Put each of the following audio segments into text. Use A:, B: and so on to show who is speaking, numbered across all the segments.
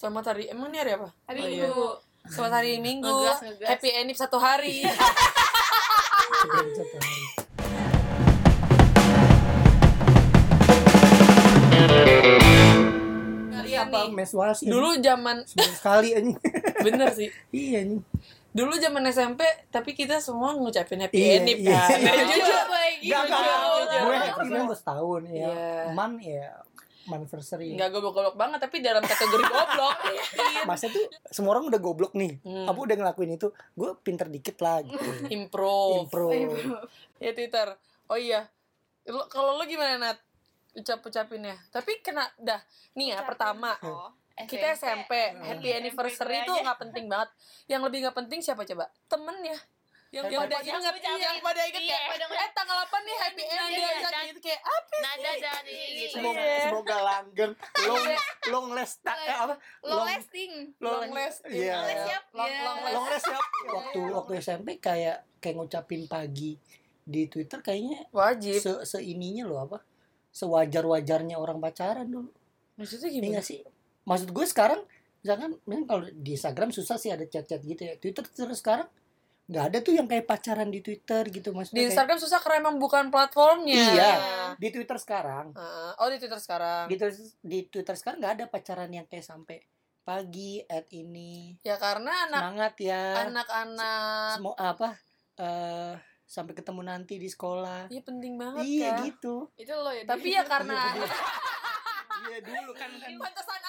A: Selamat hari emang ini hari apa?
B: Hari
A: Oh, iya.
B: Minggu.
A: Selamat hari Minggu.
B: Ngegas, ngegas.
A: Happy Enip satu hari.
C: Satu hari. Ini apa
A: nih.
C: menstruasi?
A: Dulu zaman
C: sekali anjing.
A: bener sih.
C: iya anjing.
A: Dulu zaman SMP tapi kita semua ngucapin Happy
C: Iya,
A: Enip
C: iya.
A: kan.
C: Iya.
A: Nah, jujur. Jujur.
C: Gue happy gue setahun ya.
A: Iya.
C: Man ya anniversary.
A: Enggak goblok-goblok banget tapi dalam kategori goblok. Iya.
C: Masa tuh semua orang udah goblok nih.
A: Hmm.
C: Apa udah ngelakuin itu? Gue pinter dikit lah gitu.
A: Improve.
C: Impro.
A: Ya Twitter. Oh iya. Lu- Kalau lu gimana Nat? Ucap-ucapinnya. Tapi kena dah. Nih ya pertama.
B: Oh,
A: Kita SMP,
C: Hmm.
A: happy anniversary itu nggak penting banget. Yang lebih nggak penting siapa coba? Temennya. Yang
C: Yang
A: pada inget,
B: ngucapin.
A: yang pada inget
B: Iya,
A: kayak,
B: pada
A: eh tanggal 8 nih happy
B: Iya,
A: ending
B: iya,
A: kan
B: dan-
A: gitu kayak apa
B: Nada dari gitu.
C: Semoga
A: Iya.
C: semoga langgeng. Long long less ta- eh, apa?
B: Long lasting.
A: long last
C: Iya.
B: Long last siap.
A: long,
B: Iya.
A: long last
C: ya. Waktu waktu SMP kayak kayak ngucapin pagi di Twitter kayaknya
A: wajib
C: se seininya loh apa? Sewajar-wajarnya orang pacaran dulu.
A: maksudnya
C: Iya
A: gimana
C: nggak sih? Maksud gue sekarang misalkan memang kalau di Instagram susah sih ada chat-chat gitu ya. Twitter terus sekarang nggak ada tuh yang kayak pacaran di Twitter gitu maksudnya.
A: di
C: kayak-
A: Instagram susah karena emang bukan platformnya
C: Iya. di Twitter sekarang.
A: Heeh. oh di Twitter sekarang
C: Di Twitter, di Twitter sekarang nggak ada pacaran yang kayak sampai pagi at ini
A: ya karena anak
C: semangat ya
A: anak-anak
C: semua apa eh sampai ketemu nanti di sekolah
A: iya penting banget
C: iya
A: kan
C: gitu
B: Itu lo ya.
A: tapi ya karena
C: iya dulu kan kan
A: pantesan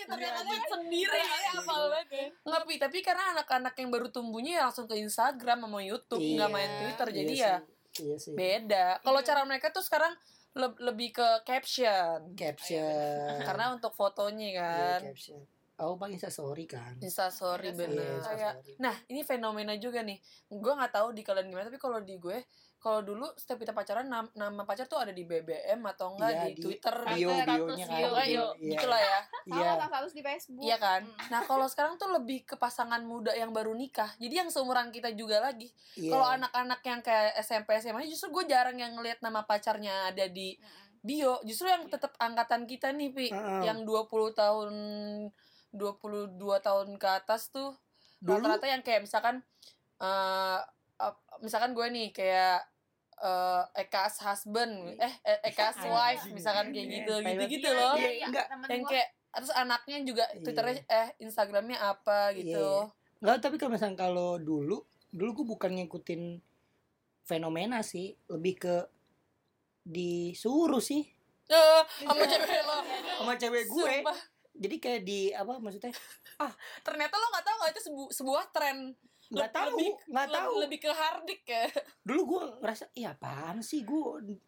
A: hafal kata-katanya ternyata
C: Iya,
A: dia sendiri.
B: Iya, hafal banget ya.
A: Nggak, Pi, tapi karena anak-anak yang baru tumbuhnya ya langsung ke Instagram sama YouTube nggak
C: Iya,
A: main Twitter jadi
C: iya
A: ya
C: sih, iya sih.
A: beda. Kalau cara mereka tuh sekarang le- lebih ke caption.
C: Caption.
A: Karena untuk fotonya
C: Iya,
A: kan.
C: caption. Oh bang Insta story kan.
A: Instastory
B: Iya,
A: bener.
C: Iya,
A: kayak nah ini fenomena juga nih. Gue nggak tahu di kalian gimana tapi kalau di gue kalau dulu setiap kita pacaran nam- nama pacar tuh ada di BBM atau enggak
C: Iya,
A: di,
C: di
A: Twitter
C: bio
B: Status,
C: bionya kan
B: bio,
A: Pokoknya
B: bio.
A: yuk,
C: Iya.
A: gitulah ya
C: iya
B: status di Facebook.
A: Iya kan?
B: Hmm.
A: Nah, kalau sekarang tuh lebih ke pasangan muda yang baru nikah. Jadi yang seumuran kita juga lagi.
C: iya.
A: Kalau anak-anak yang kayak SMP SMA justru gue jarang yang ngelihat nama pacarnya ada di
B: Mm-mm.
A: bio. Justru yang tetap angkatan kita nih, Pi.
C: Heeh.
A: Yang 20 tahun 22 tahun ke atas tuh rata-rata yang kayak misalkan eh misalkan gue nih kayak eh Eka's husband, eh eh, Eka's wife
C: Anjing.
A: misalkan kayak
C: Iya,
A: gitu,
C: pilot.
A: gitu-gitu
B: Iya,
A: loh.
B: iya,
C: Iya,
B: iya,
C: enggak.
A: Yang kayak terus anaknya juga
C: Iya.
A: Twitternya eh Instagramnya apa gitu.
C: Nggak, tapi kalau misalnya kalau dulu, dulu gue bukan ngikutin fenomena sih, lebih ke disuruh sih
A: Eh, sama cewek lo.
C: sama cewek gue.
A: Sumpah.
C: Jadi kayak di apa maksudnya?
A: Ternyata lo gak tahu gak itu sebu- sebuah tren.
C: Nggak tahu,
A: Lebih-
C: nggak tahu.
A: Lebih ke hardik ya.
C: Dulu gue ngerasa, iya apaan sih gue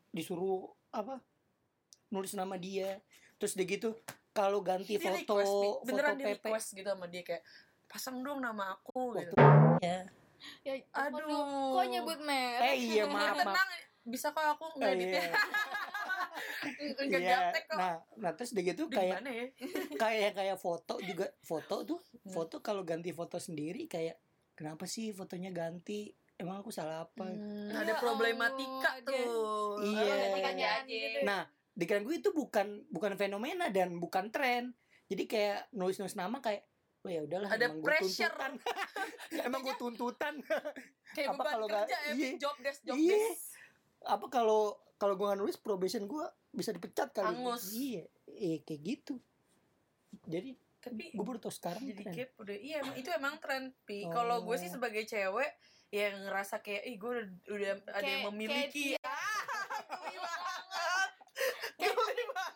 C: disuruh apa? Nulis nama dia. Terus dia gitu, kalau ganti
A: Dia
C: foto,
A: request,
C: foto
A: beneran dia
C: PP.
A: request gitu sama dia kayak pasang dong nama aku gitu.
C: Ya.
B: Ya,
A: Aduh.
B: Kok nyebut merek?
C: Eh iya maaf maaf.
A: Tenang, bisa kok aku
C: Eh,
A: ngeditnya.
C: iya.
A: Enggak
C: Iya.
A: gaptek kok.
C: Nah, nah terus dia gitu kayak
A: gimana ya?
C: kayak kayak foto juga foto tuh
A: Hmm.
C: foto kalau ganti foto sendiri kayak kenapa sih fotonya ganti emang aku salah apa
A: Hmm,
B: Ya
A: ada problematika
B: Allah,
A: tuh.
C: Iya.
B: Oh, aja.
A: gitu.
C: nah di kira gue itu bukan bukan fenomena dan bukan tren jadi kayak nulis nulis nama kayak oh ya udahlah
A: Ada
C: emang gue
A: pressure.
C: tuntutan emang gue tuntutan
A: Kayak
C: Apa kalau
A: kerja
C: nggak-
A: ya,
C: iya.
A: Job desk, job
C: Iya.
A: desk.
C: apa kalau kalau gue nggak nulis probation gue bisa dipecat kali
A: Angus.
C: iya eh kayak gitu jadi
A: Tapi
C: gue baru tau sekarang
A: jadi
C: tren.
A: kepo deh iya emang- itu emang tren pi kalau gue sih
C: Oh.
A: sebagai cewek yang ngerasa kayak ih gue udah, udah ada yang memiliki
B: kayak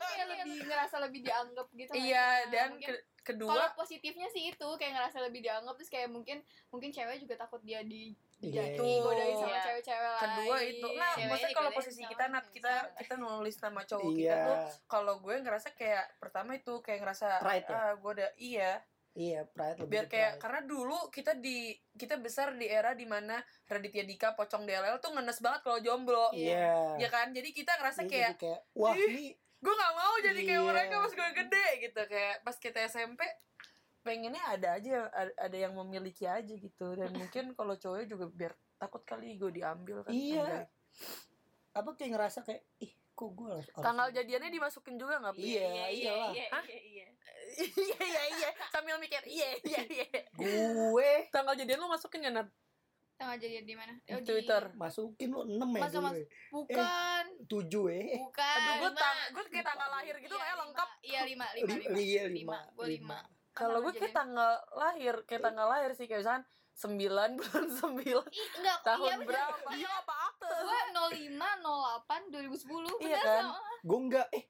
B: Kayak lebih ngerasa lebih dianggap gitu.
A: iya dan
B: Mungkin
A: ke-
B: kalau
A: kedua
B: positifnya sih itu kayak ngerasa lebih dianggap terus kayak mungkin mungkin cewek juga takut dia di
C: Iya.
B: jadi godain sama
A: Iya.
B: cewek-cewek lain.
A: kedua itu nah
B: Ceweknya
A: maksudnya kalau
B: digodain
A: posisi
B: sama
A: kita nat
B: cewek
A: kita
B: cewek.
A: kita nulis nama cowok kita
C: iya
A: tuh kalau gue ngerasa kayak pertama itu kayak ngerasa
C: Pride ya?
A: ah gue udah iya
C: iya pride lebih
A: biar kayak
C: pride.
A: karena dulu kita di kita besar di era di mana Raditya Dika pocong DLL tuh ngenes banget kalau jomblo
C: iya
A: ya kan jadi kita ngerasa
C: Iya,
A: kayak
C: kayak wah
A: "Ih,
C: ini
A: gue nggak mau jadi kayak
C: Iya.
A: mereka pas gue gede gitu kayak pas kita SMP pengennya ada aja ada, yang memiliki aja gitu dan mungkin kalau cowoknya juga biar takut kali gue diambil kan
C: Iya.
A: Enggak.
C: apa kayak ngerasa kayak ih kok gue harus
A: Tanggal jadiannya dimasukin juga nggak?
C: Iya, iyalah.
B: iya,
A: Hah?
B: iya, iya.
A: iya iya iya sambil mikir iya iya iya.
C: gue
A: Tanggal jadian lu masukin ya Nat?
B: Tanggal jadian di mana?
A: Di
B: Oh, di-
A: Twitter.
C: masukin lo 6 ya
B: Masa
C: dulu
B: mas-
C: ya?
B: Bukan,
C: tujuh eh
B: bukan.
A: Aduh, gue tang, gue kayak tanggal lahir gitu
B: Iya,
A: kayak
B: lima.
A: lengkap.
B: Iya, lima, lima,
C: Li-
B: lima.
C: iya lima
B: Gue lima.
A: Kalau gue kayak tanggal lahir, kayak tanggal lahir sih kayak misalkan 9 bulan 9
B: Ih, enggak,
A: tahun
B: iya,
A: berapa? Iya apa akte?
B: Gue 05 08 2010
A: Iya
B: bener
A: kan?
B: sama.
C: gue enggak eh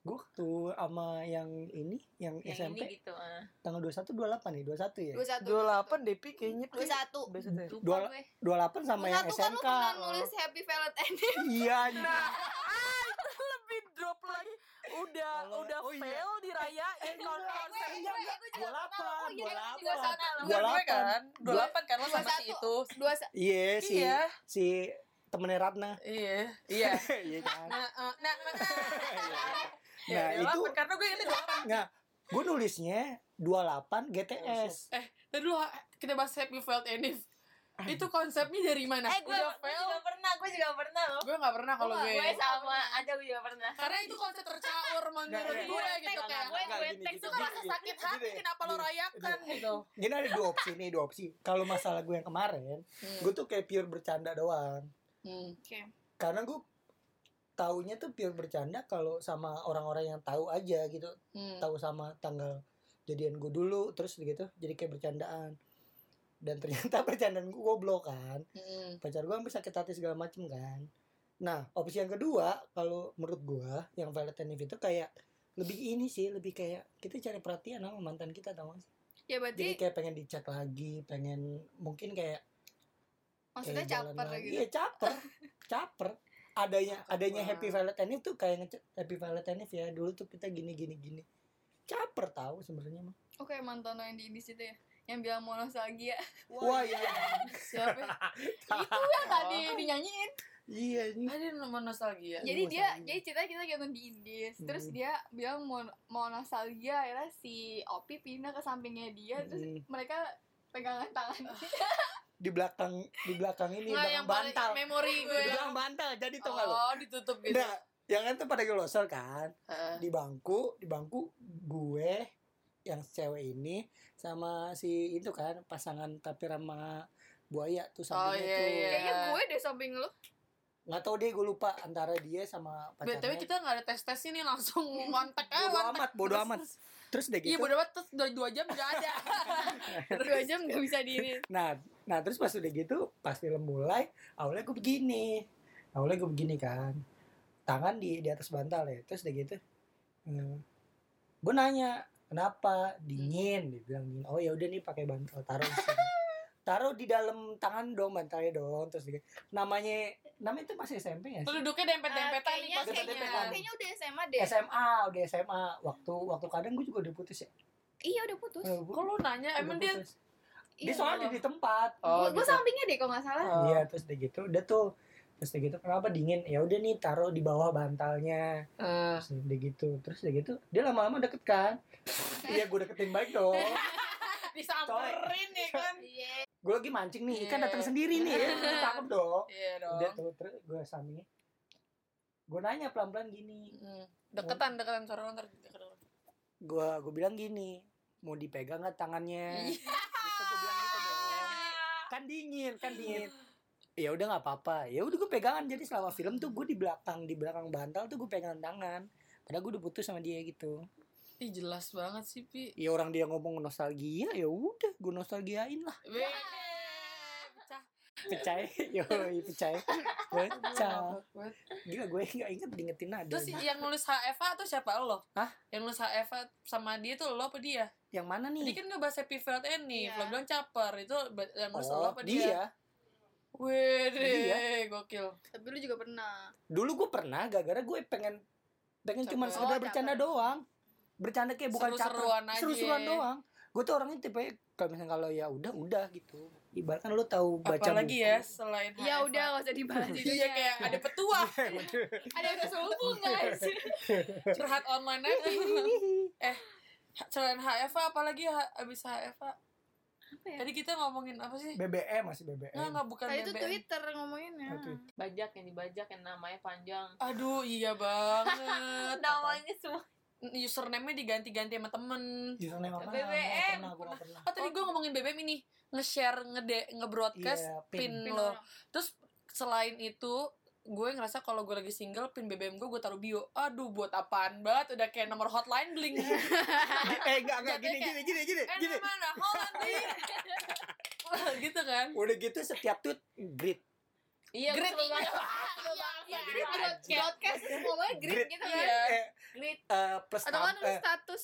C: gue tuh sama yang ini yang,
D: yang
C: SMP
D: ini gitu ah.
C: tanggal 21 28 nih 21 ya
B: 21
A: 28 Depi kayaknya Pi.
B: 21
A: Biasa deh.
B: Lupa
C: Dua-
B: gue
C: 28 sama yang
B: 21 kan lu
C: SMK
B: pernah nulis Happy Valentine
C: iya
A: Nah, ah, lebih drop lagi. Udah
C: Kalau-
A: udah
C: oh iya.
A: fail dirayain kon- konsep
C: iya, iya. 28
B: iya,
C: 28
A: Bukan gue kan? 28 kan lo sama si
B: 21.
A: itu.
B: Dua
C: iya si
A: Iya.
C: si temennya Ratna
A: Iya, iya.
C: iya kan
A: Nah, eh, nah, nah,
C: nah
A: Ya,
C: itu
A: 28, karena gue ini 28.
C: nggak gue nulisnya 28 GTS
A: Eh, tadi dulu kita bahas Happy Valentine. Itu konsepnya dari mana?
D: eh gue
A: udah
D: gue
A: fail.
D: juga pernah gue juga pernah loh
A: Gue gak pernah kalau
B: Gue
A: gue.
D: gue sama ada gue juga pernah
A: Karena itu konsep tercaur menurut gue gitu kayak.
D: gue gue teks
C: gitu,
A: Itu kan rasa sakit hati kenapa lo rayakan gitu.
C: Gini ada dua opsi nih, dua opsi. Kalau masalah gue yang kemarin,
A: Hmm.
C: gue tuh kayak pure bercanda doang.
A: Hmm.
B: Oke
C: Karena gue taunya tuh pure bercanda kalau sama orang-orang yang tahu aja gitu.
A: Hmm.
C: Tahu sama tanggal jadian gue dulu, terus gitu. Jadi kayak bercandaan. Dan ternyata bercandaan gue goblok kan.
A: Hmm.
C: Pacar gue sampai sakit hati segala macem kan. Nah, opsi yang kedua, kalau menurut gue, yang Valentine itu kayak lebih ini sih, lebih kayak kita cari perhatian sama mantan kita tau gak sih?
B: Ya
C: Jadi
B: berarti
C: kayak pengen dicek lagi, pengen mungkin kayak
B: maksudnya
C: kayak
B: caper
C: lagi.
B: gitu
C: Iya caper, caper. Adanya adanya. Happy Valentine itu kayak nge Happy Valentine ya dulu tuh kita gini gini gini. Caper tahu sebenarnya mah.
B: Oke mantan lo yang di Indis itu ya Yang bilang mau nostalgia
C: Wah iya.
A: Siapa?
B: Itu yang tadi dinyanyiin
C: iya ini.
A: Ada nama nostalgia.
B: Jadi
C: Mau
B: dia
C: nostalgia.
B: Jadi cerita kita nonton di Indis Terus
C: Hmm.
B: dia bilang mau, mau nostalgia Akhirnya si Opi pindah ke sampingnya dia Terus
C: Hmm.
B: mereka pegangan tangan
C: Di belakang di belakang ini
A: Nggak,
C: belakang
A: yang
C: bantal.
A: memori gue.
C: Di belakang bantal jadi tuh lo?
A: Oh, ditutup gitu.
C: Enggak, yang kan tuh pada gelosor kan.
A: Heeh.
C: Di bangku, di bangku gue yang cewek ini sama si itu kan pasangan tapi sama buaya tuh
A: Oh,
C: sampingnya
A: iya,
C: tuh.
A: iya.
B: Kayaknya gue deh samping lu
C: nggak tahu deh gue lupa antara dia sama pacarnya
A: BTW kita nggak ada tes tes ini langsung kontak aja.
C: bodo amat bodo
A: Terus-
C: amat terus deh
A: Iya
C: gitu
A: bodo amat terus udah dua jam nggak ada.
B: Dua jam gak bisa diri
C: nah nah terus pas udah gitu pas film mulai awalnya gue begini awalnya gue begini kan tangan di di atas bantal ya terus udah gitu hmm, gue nanya kenapa dingin dia bilang dingin oh ya udah nih pakai bantal taruh di sini taruh di dalam tangan dong bantalnya dong terus dia, namanya namanya itu masih SMP ya
A: Terus
C: sih?
A: duduknya dempet-dempetan nih
B: Kayaknya
A: pas
B: kayaknya,
C: dempet-dempetan.
B: kayaknya udah SMA deh
C: SMA udah SMA waktu waktu kadang gue juga udah putus ya
B: Iya udah putus
C: Eh,
A: Kok lu nanya emang dia
C: putus.
B: Iya,
C: dia soalnya di tempat
A: Oh,
B: gue
A: gitu.
B: sampingnya deh kalau nggak salah
A: Oh.
C: Iya, terus udah gitu, udah tuh. Terus udah gitu, kenapa dingin? Ya udah nih, taruh di bawah bantalnya.
A: Eh,
C: Terus udah gitu, terus udah gitu, dia lama-lama deket kan? Iya, gue deketin baik dong.
A: disamperin ya kan.
B: Iya
C: Gue lagi mancing nih, ikan
A: Iya.
C: datang sendiri nih, ya. Cakep dong.
A: Iya
C: Udah
A: dong.
C: tuh, terus gue sampingnya. Gue nanya pelan-pelan gini.
A: Hmm. Deketan, deketan lo ntar.
C: Gue gue bilang gini, mau dipegang nggak tangannya?
A: Iya.
C: Gitu gue bilang gitu dong. Kan dingin, kan dingin. Ya udah nggak apa-apa. Ya udah gue pegangan. Jadi selama film tuh gue di belakang, di belakang bantal tuh gue pegangan tangan. Padahal gue udah putus sama dia gitu.
A: Ih jelas banget sih Pi.
C: Ya orang dia ngomong nostalgia, ya udah gue nostalgiain lah.
A: Weh, pecah.
C: Pecah, yo pecah, pecah. Gila gue nggak inget diingetin ada.
A: Terus yang nulis HFA tuh siapa lo?
C: Hah?
A: Yang nulis HFA sama dia tuh lo apa dia?
C: Yang mana
A: Tadi
C: nih?
A: kan ngebahas Happy Valentine nih,
B: Iya.
A: Flo bilang caper Itu yang nulis lo
C: Oh,
A: apa dia?
C: dia.
A: Wede, gokil.
B: Tapi lu juga pernah.
C: Dulu gue pernah, gara-gara gue pengen pengen cuma sekedar
B: Oh,
C: bercanda
B: caper.
C: doang. Bercanda kayak bukan
A: Seru-seruan
C: caper, seru-seruan doang. Gue tuh orangnya tipe kalau misalnya kalau ya udah udah gitu. Ibaratkan lu tahu baca
A: Apalagi
C: buku.
A: ya selain
B: ya udah gak usah dibahas itu
A: Iya kayak ada petua.
B: Ada yang selubung guys.
A: Curhat online aja. Eh Selain HFA apalagi ha- abis HFA
B: apa ya
A: Tadi kita ngomongin apa sih?
C: BBM masih BBM.
A: Nggak, nggak bukan
B: itu
A: BBM.
B: Twitter ngomonginnya.
C: Oke.
D: Bajak yang dibajak yang namanya panjang.
A: Aduh, iya banget.
D: Namanya semua.
A: Username-nya diganti-ganti sama temen.
C: Username apa?
D: BBM.
C: Pernah, nggak pernah.
A: Oh, tadi gue ngomongin BBM ini. Nge-share, ngede, nge-broadcast
C: Iya,
A: pin,
C: pin.
B: Pin
A: lo. Terus selain itu, gue ngerasa kalau gue lagi single, pin BBM gue gue taruh bio. Aduh, buat apaan banget? Udah kayak nomor hotline bling.
C: eh enggak enggak gini gini gini gini
A: eh,
C: gini.
A: mana? Holland gitu kan?
C: Udah gitu setiap tweet grid.
D: Iya,
A: Grid
D: banget.
B: Iya,
C: Grid aja.
B: broadcast ngomongnya grid
C: Grid.
B: gitu kan.
A: Iya.
C: Eh,
D: Grid.
C: eh, plus
B: Atau kan
C: eh,
B: status.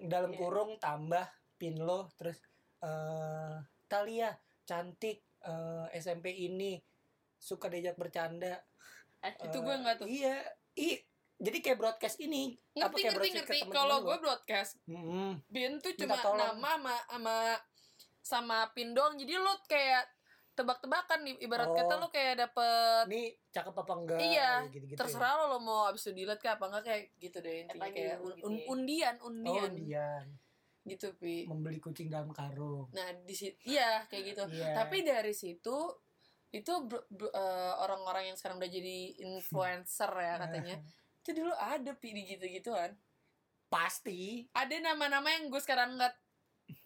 C: dalam
D: Iya.
C: kurung tambah pin lo terus eh Talia cantik eh, SMP ini suka diajak bercanda.
A: Itu
C: Eh,
A: gue nggak tuh.
C: Iya. I, jadi kayak broadcast ini. apa
A: Ngerti,
C: kayak
A: ngerti, ngerti. Kalau gue broadcast,
C: Mm-mm.
A: pin tuh cuma nama sama sama sama pin doang. Jadi lo kayak tebak-tebakan nih ibarat
C: Oh.
A: kata lo kayak dapet
C: Ini cakep apa enggak?
A: Iya,
C: gitu-gitu.
A: terserah lo lo mau abis itu dilihat kayak apa enggak kayak gitu deh intinya
D: Lagi
A: kayak
D: gitu
A: un-
D: ya.
A: un- undian
C: Oh,
A: undian
C: Dian.
A: gitu pi
C: Membeli kucing dalam karung.
A: nah di situ iya kayak gitu
C: Iya.
A: tapi dari situ itu eh, orang-orang yang sekarang udah jadi influencer ya katanya. Itu dulu ada pi di gitu gituan
C: pasti.
A: Ada nama-nama yang gue sekarang ngeliat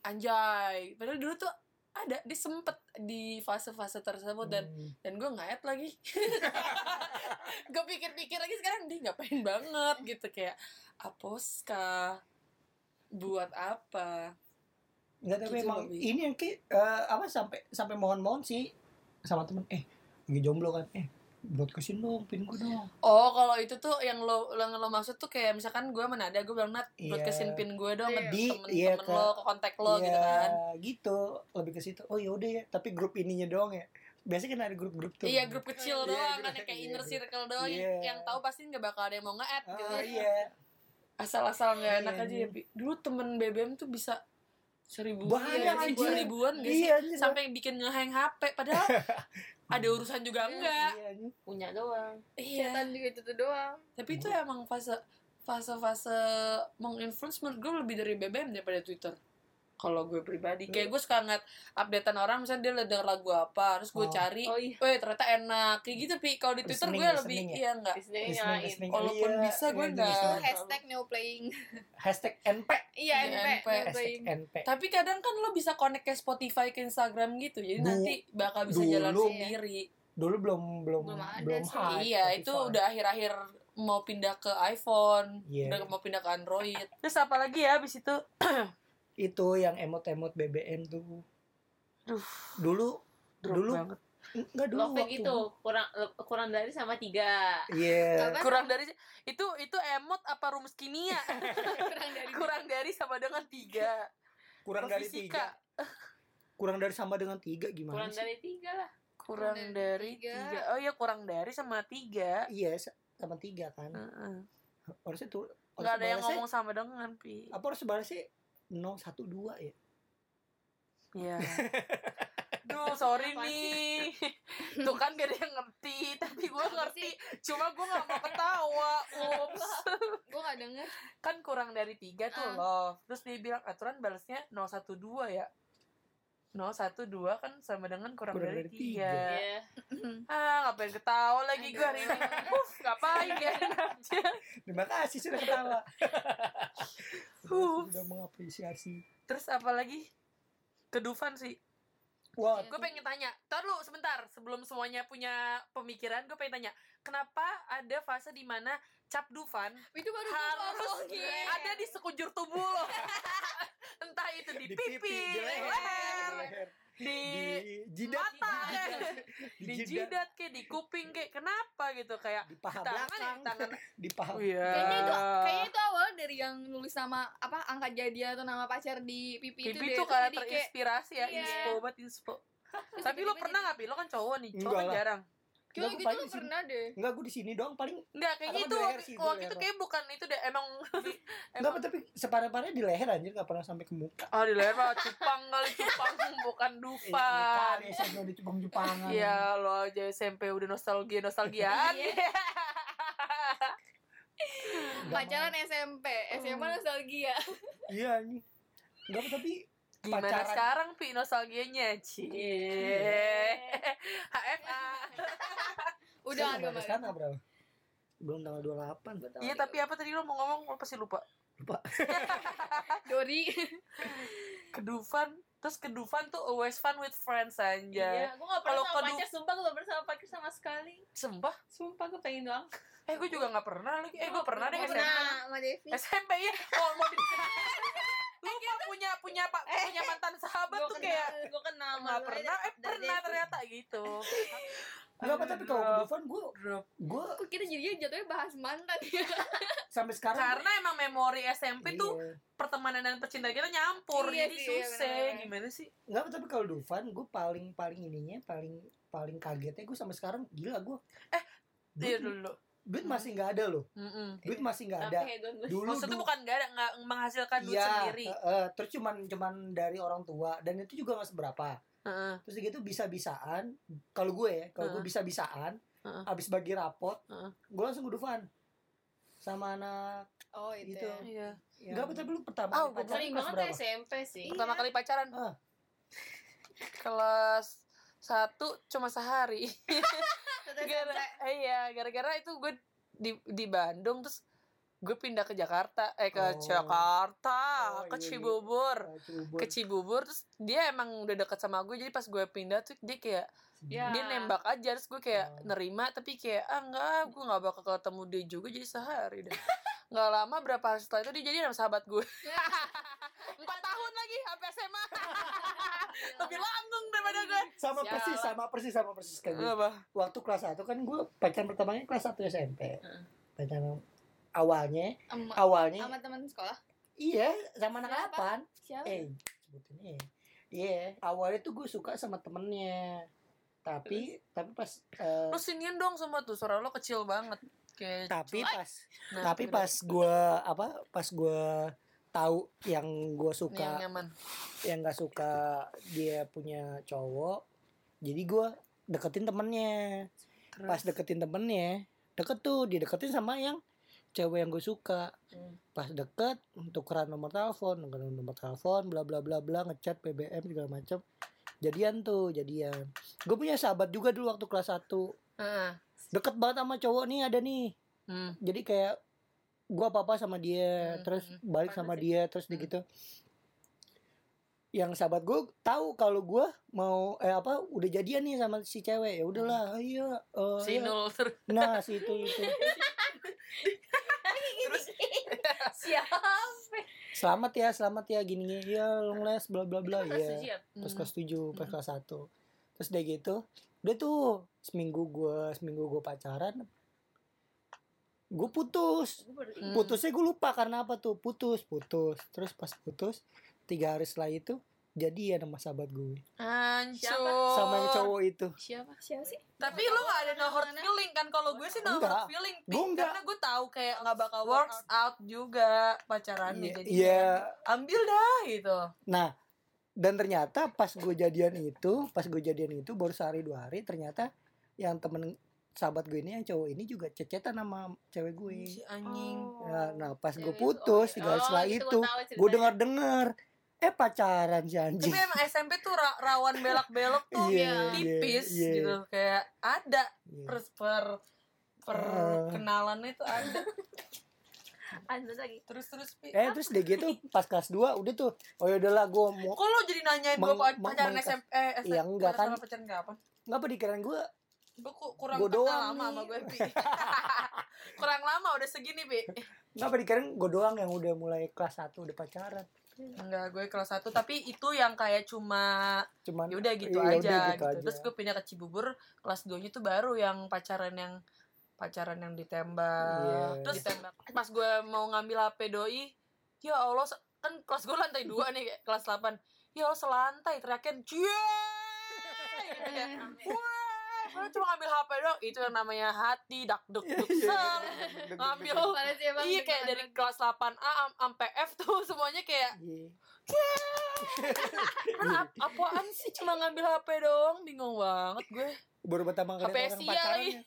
A: anjay. Padahal dulu tuh ada dia sempet di fase-fase tersebut dan
C: Hmm.
A: dan gue ngayat lagi. Gue pikir-pikir lagi sekarang dia ngapain banget? Gitu kayak aposka buat apa?
C: Enggak tapi
A: Gitu
C: emang ini yang ki eh, apa sampai sampai mohon-mohon sih sama temen eh lagi jomblo kan? Eh broadcastin dong pin gue dong.
A: Oh kalau itu tuh yang lo yang lo maksud tuh kayak misalkan gue mana ada gue bilang nat
C: Iya.
A: broadcastin pin gue dong
B: Iya.
A: ke
C: Di-
A: temen-temen
C: iya, ke-
A: lo ke kontak lo gitu
C: Iya,
A: kan.
C: gitu. Lebih ke situ oh yaudah ya tapi grup ininya doang ya. Biasanya kan ada grup-grup tuh.
A: Iya grup kecil
C: Iya,
A: doang
C: grup-
A: kan kayak
C: iya,
A: inner circle doang
C: Iya.
A: yang tahu pasti nggak bakal ada yang mau nge-add
C: ah,
A: gitu.
C: iya.
A: Asal-asal nggak
C: Iya,
A: enak aja
C: iya.
A: ya dulu temen BBM tuh bisa seribu
C: Banyak,
A: iya, seribuan gak sih
C: iya anjir.
A: sampai bikin ngehang HP padahal ada urusan juga enggak
C: iya, anjir.
D: Punya doang.
A: iya
B: Chatan juga itu tuh doang.
A: tapi itu emang fase fase fase menginfluence menurut gue lebih dari BBM daripada Twitter kalau gue pribadi kayak gue suka ngeliat updatean orang misalnya dia denger lagu apa terus gue
C: Oh.
A: cari
D: Oh iya.
A: Weh ternyata enak kayak gitu pi kalau di Twitter
C: Listening,
A: gue lebih
C: ya?
A: iya enggak. Walaupun
C: Iya,
A: bisa, gue
C: iya,
A: nggak-
C: bisa.
A: Oh.
B: Hashtag no playing.
C: hashtag NP
B: Iya,
A: Iya,
B: NP,
A: NP.
B: no
C: hashtag
B: playing.
C: NP
A: tapi kadang kan lo bisa connect ke Spotify ke Instagram gitu jadi
C: Du-
A: nanti bakal bisa
C: dulu.
A: jalan
B: Iya.
A: sendiri
C: dulu belum belum
B: Belum ada
C: belum
A: iya itu
C: Spotify.
A: udah akhir-akhir mau pindah ke iPhone
C: Iya.
A: udah mau pindah ke Android terus apa lagi ya abis itu
C: itu yang emot-emot BBM tuh.
A: Duh,
C: dulu
A: drop
C: dulu
A: banget.
C: enggak dulu
D: Love
C: waktu.
D: gitu, kurang kurang dari sama tiga.
C: iya.
B: Apa?
A: kurang dari itu itu emot apa rumus kimia
B: Kurang dari
A: kurang dari sama dengan tiga.
C: Kurang dari tiga. Kurang dari sama dengan tiga gimana
D: Kurang
C: sih?
D: dari tiga lah.
A: kurang
B: Kurang dari
A: dari
B: tiga.
A: tiga. Oh ya kurang dari sama tiga.
C: Iya sa- sama tiga kan.
A: Heeh.
C: harusnya tuh
A: nggak
C: harusnya
A: ada yang ngomong sama dengan pi.
C: Apa harus balasnya nol satu dua ya
A: Iya. Duh, sorry
B: Apaan
A: nih. Tuh kan gak ada yang ngerti, tapi gue ngerti. Cuma gue gak mau ketawa. Ups.
B: Gue gak denger.
A: Kan kurang dari tiga tuh
B: Ah.
A: love. Terus dia bilang aturan balasnya 012 ya. 012 kan sama dengan kurang,
C: Kurang
A: dari tiga.
D: Iya.
A: Ah, ngapain ketawa lagi gue hari ini. Uf, ngapain aja.
C: terima kasih sudah ketawa
A: Huh.
C: sudah mengapresiasi
A: Terus apa lagi? Kedufan sih.
C: wah
A: gue pengen tanya tar lu sebentar sebelum semuanya punya pemikiran gue pengen tanya kenapa ada fase di mana cap dufan
B: Itu baru gua
A: harus ada di sekujur tubuh lo? Entah itu di, pipi,
C: di leher,
A: leher,
C: di leher,
A: di,
C: di jidat.
A: mata kayak,
C: di
A: di
C: jidat,
A: jidat kayak di kuping kayak kenapa gitu? Kayak
C: di paha
A: di tangan
C: belakang.
A: di tangan.
C: Di paha
A: iya.
B: Kayaknya itu kayaknya itu awal dari yang nulis nama apa angka jadian atau nama pacar di pipi, itu
A: pipi
B: deh.
A: tuh
B: Terus
A: kayak
B: jadi kayak
A: terinspirasi ya
B: Iya.
A: inspo banget inspo. Tapi lo pernah
B: jadi-
A: nggak pi? Lo kan cowok nih cowok kan jarang
B: Kayak gitu
C: paling
B: pernah deh.
C: enggak gue di sini doang paling
A: Enggak, kayaknya
C: Atau
A: itu
C: di leher
A: waktu,
C: sih,
A: itu kayak bukan itu deh emang
C: enggak tapi separah parahnya di leher anjir enggak pernah sampai ke muka
A: Oh di leher mah cupang kali cupang bukan
C: Eh,
A: dufan.
C: kali SMP di Jepang Jepangan
A: Iya lo aja SMP udah nostalgia nostalgiaan.
B: Iya. Pacaran SMP, SMA nostalgia.
C: iya ini enggak tapi
A: Gimana
C: pacaran.
A: sekarang Pi nostalgianya? Cie. HFA.
B: Udah harga
C: sekarang tanggal berapa? Belum tanggal 28
A: Iya tapi apa tadi lo mau ngomong lo pasti lupa.
B: Dori.
A: Kedufan terus kedufan tuh always fun with friends aja.
D: Iya, gue gak pernah
A: Kalau
D: sama pacar, sumpah gue gak pernah sama pacar sama sekali
A: Sumpah.
D: Sumpah gue pengen doang
A: Eh gue juga nggak pernah lagi. Eh gue pernah deh SMP.
B: pernah sama Devi.
A: SMP ya. Oh, mau di... Lupa punya punya pak punya mantan sahabat tuh
D: kenal,
A: kayak
D: gue kenal
A: nggak pernah eh pernah ternyata gitu.
C: Enggak apa tapi kalau kedufan gue gue
B: Kok kita jadinya jatuhnya bahas mantan ya?
C: sampai sekarang
A: Karena emang memori SMP tuh
C: Iya.
A: pertemanan dan percintaan kita nyampur
B: Iya
A: jadi
B: iya
A: susah.
B: benar-benar.
A: gimana sih?
C: Enggak tapi kalau Dufan gue paling paling ininya paling paling kagetnya gue sampai sekarang gila gue
A: Eh, iya
C: duit,
A: dulu
C: duit masih nggak ada loh
A: Mm-mm.
C: duit masih nggak ada
D: gue.
C: dulu
A: maksudnya
C: du-
A: bukan gak ada nggak menghasilkan duit
C: iya
A: sendiri
C: eh, eh, terus cuman cuman dari orang tua dan itu juga nggak seberapa
A: Heeh.
C: terus gitu bisa bisaan kalau gue ya kalau gue
A: Heeh.
C: bisa bisaan
A: Heeh.
C: abis bagi rapot
A: Heeh.
C: gue langsung ke Dufan sama anak
B: Oh itu.
C: Itu.
B: ya.
A: iya
C: Enggak apa tapi lu pertama
A: Oh,
C: kali pacaran
D: Sering
C: kelas
D: banget
C: berapa?
D: SMP sih
A: pertama kali pacaran
C: Ah.
A: kelas satu cuma sehari gara eh, iya gara-gara itu gue di di Bandung terus gue pindah ke Jakarta eh ke
C: Oh.
A: Jakarta
C: Oh,
A: ke
C: iya, iya.
A: Cibubur
C: Cibubur.
A: ke Cibubur terus dia emang udah deket sama gue jadi pas gue pindah tuh dia kayak
D: Ya.
A: dia nembak aja terus gue kayak
C: Oh.
A: nerima tapi kayak ah enggak gue nggak bakal ketemu dia juga jadi sehari deh nggak lama berapa hari setelah itu dia jadi sama sahabat gue empat tahun lagi sampai SMA lebih langgeng daripada gue.
C: Sama persis sama persis sama persis kayak gue
A: apa?
C: Waktu kelas 1 kan gue pacaran pertamanya kelas 1 SMP
D: Heeh.
C: pacaran awalnya
B: Sama
C: awalnya
B: sama teman sekolah.
C: iya sama anak delapan.
B: Siapa?
C: eh sebutin ya iya awalnya tuh gue suka sama temennya. Tapi tapi pas eh,
A: lu siniin dong semua tuh suara lo kecil banget. Kayak
C: tapi pas
A: Nah,
C: tapi pas gue apa pas gue tahu yang gue
A: Nih, yang
C: suka
A: nyaman.
C: yang nggak suka dia punya cowok jadi gue deketin temennya.
A: Terus,
C: pas deketin temennya deket tuh dideketin sama yang cewek yang gue suka.
A: Hmm.
C: pas deket tukeran nomor telepon tukeran nomor telepon bla bla bla bla ngechat BBM segala macam jadian tuh jadian. Gue punya sahabat juga dulu waktu kelas 1
A: Heeh.
C: deket banget sama cowok nih ada nih.
A: Hmm.
C: jadi kayak gue apa apa sama dia
A: Hmm,
C: terus
A: hmm.
C: balik sama dia terus
A: Hmm.
C: gitu yang sahabat gue tahu kalau gue mau eh apa udah jadian nih sama si cewek ya udahlah iya eh,
A: si
C: iya.
A: Terus
C: nah si itu itu
D: Siapa?
C: selamat ya selamat ya gini ya long les bla bla bla
D: Kelas
C: ya
D: ya?
C: pas
A: Hmm.
C: kelas tujuh pas
A: Hmm.
C: kelas satu terus udah gitu udah tuh seminggu gue seminggu gue pacaran gue putus
A: Hmm.
C: putusnya gue lupa karena apa tuh putus putus terus pas putus tiga hari setelah itu jadi ya sama sahabat gue
A: hancur
C: sama yang cowok itu
D: Siapa?
B: Siapa sih?
A: tapi lo gak ada no hurt
B: Mana?
A: feeling kan kalau gue sih no
C: Enggak.
A: hurt feeling.
C: Gue enggak.
A: karena gue tahu kayak nggak bakal works out juga pacarannya
C: Iya,
A: jadi
C: iya
A: ambil dah gitu
C: nah dan ternyata pas gue jadian itu pas gue jadian itu baru sehari dua hari ternyata yang temen sahabat gue ini yang cowok ini juga cecetan sama cewek gue
A: si anjing
C: Nah, nah pas gue
B: Cewek itu,
C: putus
B: oh,
C: tiga hari
D: Oh,
C: setelah
D: itu
C: itu
D: tahu
C: gue dengar dengar eh pacaran si anjing
A: tapi emang SMP tuh ra- rawan belok-belok tuh
C: Iya,
A: tipis
C: iya, iya.
A: gitu kayak ada
C: Iya.
A: per per perkenalannya tuh ada
D: Ada lagi.
A: terus terus Pi.
C: eh terus deh gitu pas kelas 2 udah tuh oh ya udahlah gue mau
A: kok lo jadi nanyain gue pacaran SMP eh SMP
C: Iya, enggak kan.
A: pacaran kapan
C: ngapa dikirain gue
A: gue ku- kurang
C: Gua
A: kenal
C: doang
A: lama sama gue Pi kurang lama udah segini Pi
C: ngapa dikirain gue doang yang udah mulai kelas 1 udah pacaran?
A: Enggak gue kelas 1 tapi itu yang kayak cuma
C: cuman
A: ya udah gitu
C: iya,
A: aja
C: udah
A: gitu, terus gue pindah ke Cibubur kelas 2 nya tuh baru yang pacaran yang pacaran yang ditembak
C: Iya.
A: terus ditembak. Pas gue mau ngambil HP doi ya Allah kan kelas gue lantai 2 nih kelas 8 ya Allah selantai teriakin cie gitu kayak wah gue cuma ngambil HP doang itu yang namanya hati dak duk duk ser ngambil.
B: Siapa?
A: iya kayak dari kelas 8A am- sampai F tuh semuanya kayak
C: Iya.
A: "Ah, ap- apaan sih cuma ngambil HP doang? Bingung banget gue.
C: Baru pertama kali lihat orang pacaran ya.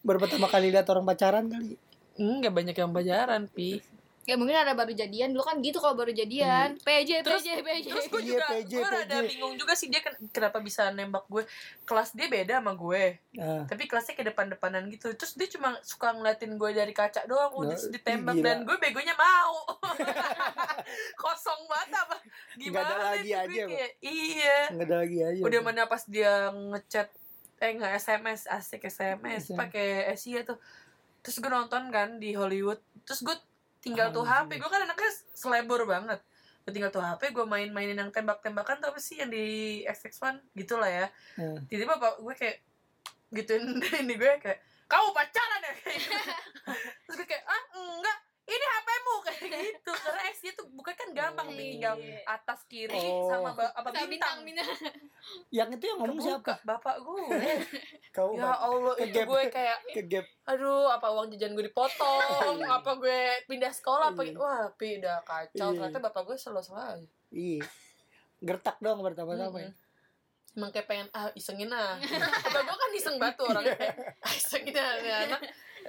C: baru pertama kali lihat orang pacaran kali.
A: Enggak banyak yang pacaran pi
B: ya mungkin ada baru jadian dulu kan gitu kalau baru jadian PJ
A: Terus-
B: PJ PJ
A: Terus gue
C: Iya,
A: juga,
C: PJ,
A: gue rada
C: PJ.
A: bingung juga sih dia ken- kenapa bisa nembak gue. Kelas dia beda sama gue,
C: Ah.
A: tapi kelasnya kayak depan-depanan gitu. Terus dia cuma suka ngeliatin gue dari kaca doang, udah
C: Nah,
A: ditembak
C: gila.
A: dan gue begonya mau. Kosong banget apa? Gimana?
C: Nggak ada lagi aja,
A: kayak, Iya.
C: nggak ada lagi aja
A: Udah mana pas dia ngechat eh nggak SMS asik SMS
C: SMS.
A: pakai Asia tuh. Terus gue nonton kan di Hollywood. Terus gue tinggal tuh. HP. Gue kan anaknya selebor banget. Gue tinggal tuh HP, gue main-mainin yang tembak-tembakan tuh apa sih yang di XX1 gitu lah ya.
C: Hmm.
A: Tiba-tiba bapak gue kayak gituin ini gue kayak kamu pacaran ya kayak gitu. Terus gue kayak ah enggak ini HPmu kayak gitu. Karena X tuh bukan kan gampang
B: Iya.
A: nih tinggal atas kiri
C: Oh.
A: sama ba- apa bintang.
B: bintang bintang.
C: Yang itu yang ngomong
A: Kebuka,
C: siapa?
A: bapak gue.
C: Kau
A: ya Allah
C: Ke
A: itu
C: gap.
A: gue kayak
C: ke gap
A: aduh apa uang jajan gue dipotong? Apa gue pindah sekolah? Apa
C: Iya.
A: wah pi udah kacau.
C: Iya.
A: ternyata bapak gue selalu salah aja.
C: Iya. Gertak dong pertama-tama. Ya
A: emang kayak pengen ah isengin ah. Bapak gue kan iseng batu orangnya. Ah isengin ah anak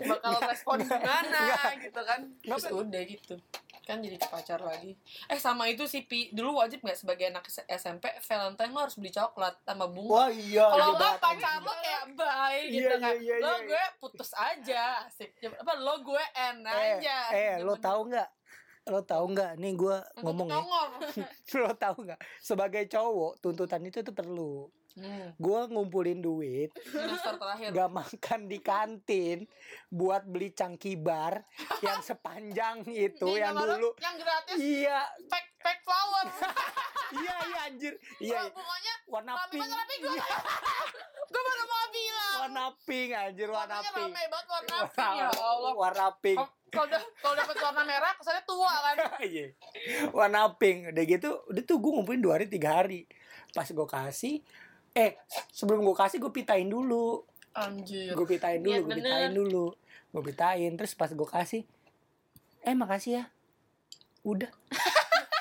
A: bakal respon gimana gitu kan. Terus udah gitu. Kan jadi pacar lagi. Eh sama itu sih pi. Dulu wajib nggak sebagai anak SMP Valentine lo harus beli coklat sama bunga.
C: Wah iya
A: kalau
C: iya
A: nggak pacar lo kayak bye gitu
C: Iya,
A: kan.
C: iya, iya,
A: lo
C: iya.
A: gue putus aja asik. Apa lo gue en
C: eh,
A: aja
C: eh lo
A: Zaman-
C: tahu nggak? Lo tahu nggak? Nih gue ngomong ya. lo tahu nggak? Sebagai cowok tuntutan itu tuh perlu
A: hmm.
C: gue ngumpulin duit gak makan di kantin buat beli cangki bar yang sepanjang itu
A: Nih,
C: yang dulu.
A: yang gratis.
C: Iya.
A: Pack pack flower.
C: Iya iya anjir. Iya
A: bunganya
C: warna pink.
A: gue
C: Iya,
A: gue baru mau bilang.
C: Warna pink anjir warna
A: warnanya
C: pink.
A: rame banget warna pink ya Allah.
C: warna pink.
A: Kalau- kalau dapet warna merah kesannya tua kan?
C: Iya. warna pink. Udah gitu udah tuh gue ngumpulin dua hari tiga hari. Pas gue kasih eh sebelum gue kasih gue pitain dulu
A: anjir
C: gue pitain dulu gue pitain dulu gue pitain terus pas gue kasih eh makasih ya udah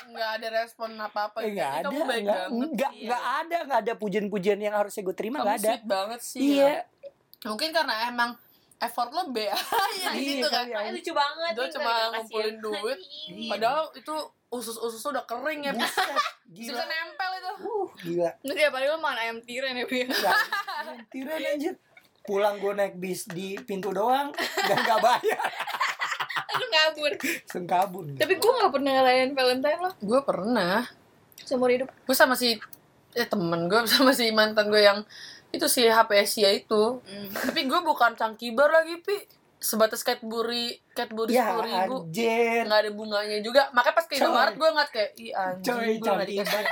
A: nggak ada respon apa apa
C: eh, nggak ada
A: kamu baik
C: nggak
A: banget
C: nggak
A: ya.
C: ada nggak ada pujian-pujian yang harusnya gue terima
A: kamu
C: nggak ada
A: banget sih
C: iya
A: ya. mungkin karena emang effort lo B aja di
C: Iya,
A: situ kan
D: Ah,
C: aja.
D: lucu banget nih,
A: cuma
D: kasih
A: ngumpulin
D: ya.
A: duit.
D: Iya.
A: padahal itu usus usus udah kering ya. Bisa
C: Buset,
A: bisa
C: gila
A: nempel itu.
C: Uh, gila.
B: Nanti tiap hari lo makan ayam tiren ya Bi
C: Ya, tiran anjir. Pulang gue naik bis di pintu doang dan gak bayar.
B: Lu
C: kabur.
B: Tapi gue gak pernah ngelayan Valentine lo
A: gue pernah.
B: Seumur hidup.
A: Gue sama si eh temen gue sama si mantan gue yang itu si HP Asia itu. Tapi gue bukan cangkibar lagi pi sebatas Cadbury Cadbury
C: ya
A: sepuluh ribu.
C: anjir.
A: Nggak ada bunganya juga. Makanya pas ke. Indomaret gue ngeliat kayak nggak
C: cantik
A: dikasih.
C: banget.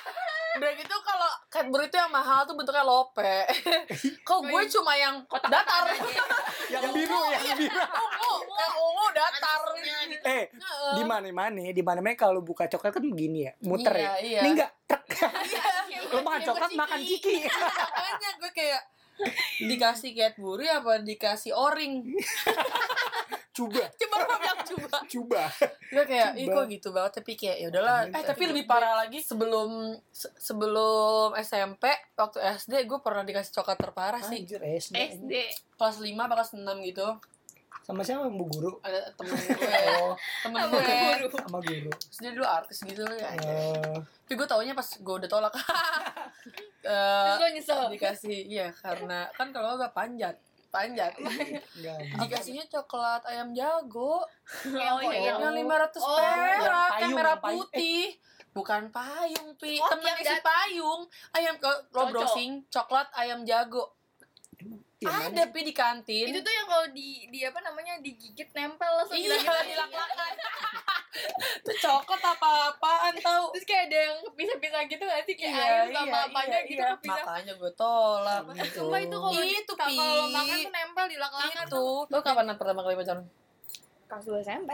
A: Udah gitu kalau Cadbury itu yang mahal tuh bentuknya lope. Kok gue cuma yang datar?
C: yang biru yang biru.
A: ungu yang ungu datar.
D: Gitu.
C: eh di mana mana di mana mana kalau buka coklat kan begini ya muter
A: Iya,
C: ya.
A: iya.
C: ini enggak trek
A: Iya.
C: lo makan coklat makan ciki.
A: makanya gue kayak dikasih Cadbury apa dikasih oring?
C: Coba
A: coba bilang coba.
C: Coba.
A: Gue kayak ih kok gitu banget? Tapi kayak ya udahlah. Eh tapi lebih parah lagi sebelum se- sebelum SMP waktu SD gue pernah dikasih coklat terparah sih.
C: Anjir SD
D: SD
A: kelas 5 apa kelas 6 gitu
C: sama siapa? Bu guru.
A: Ada temen gue.
C: Oh.
A: Temen gue.
C: sama guru.
A: Terus dia dulu artis gitu loh ya.
C: Eh,
A: tapi gue taunya pas gue udah tolak.
B: Terus
A: Eh,
B: lo nyesel.
A: dikasih iya karena kan kalau gak panjat panjat.
C: Enggak
A: dikasihnya coklat ayam jago.
D: Oh iya.
A: yang 500
B: Oh,
A: perak
C: yang
A: yang
C: payung,
A: merah
C: yang payung.
A: putih. Bukan payung pi.
B: Oh,
A: temennya
B: yang
A: si
B: dat-
A: payung. Ayam
D: Cocok.
A: browsing coklat ayam jago
C: Mana
A: ada pi di kantin
B: Itu tuh yang kalau di, di apa namanya digigit nempel langsung
A: iya
B: gitu.
A: dilak-lakan itu coklat apa-apaan tau
B: Terus kayak ada yang pisah-pisah gitu gak sih kayak
A: Iya,
B: ayam sama
A: iya,
B: apanya
A: iya,
B: gitu
A: iya.
B: kepisah.
A: makanya gue tolak
C: Gitu.
B: Sumpah itu kalau
A: Itu,
B: kalau makan tuh nempel di lak-lakan
A: itu lo kapan pertama kali pacaran
B: Kelas 2 SMP.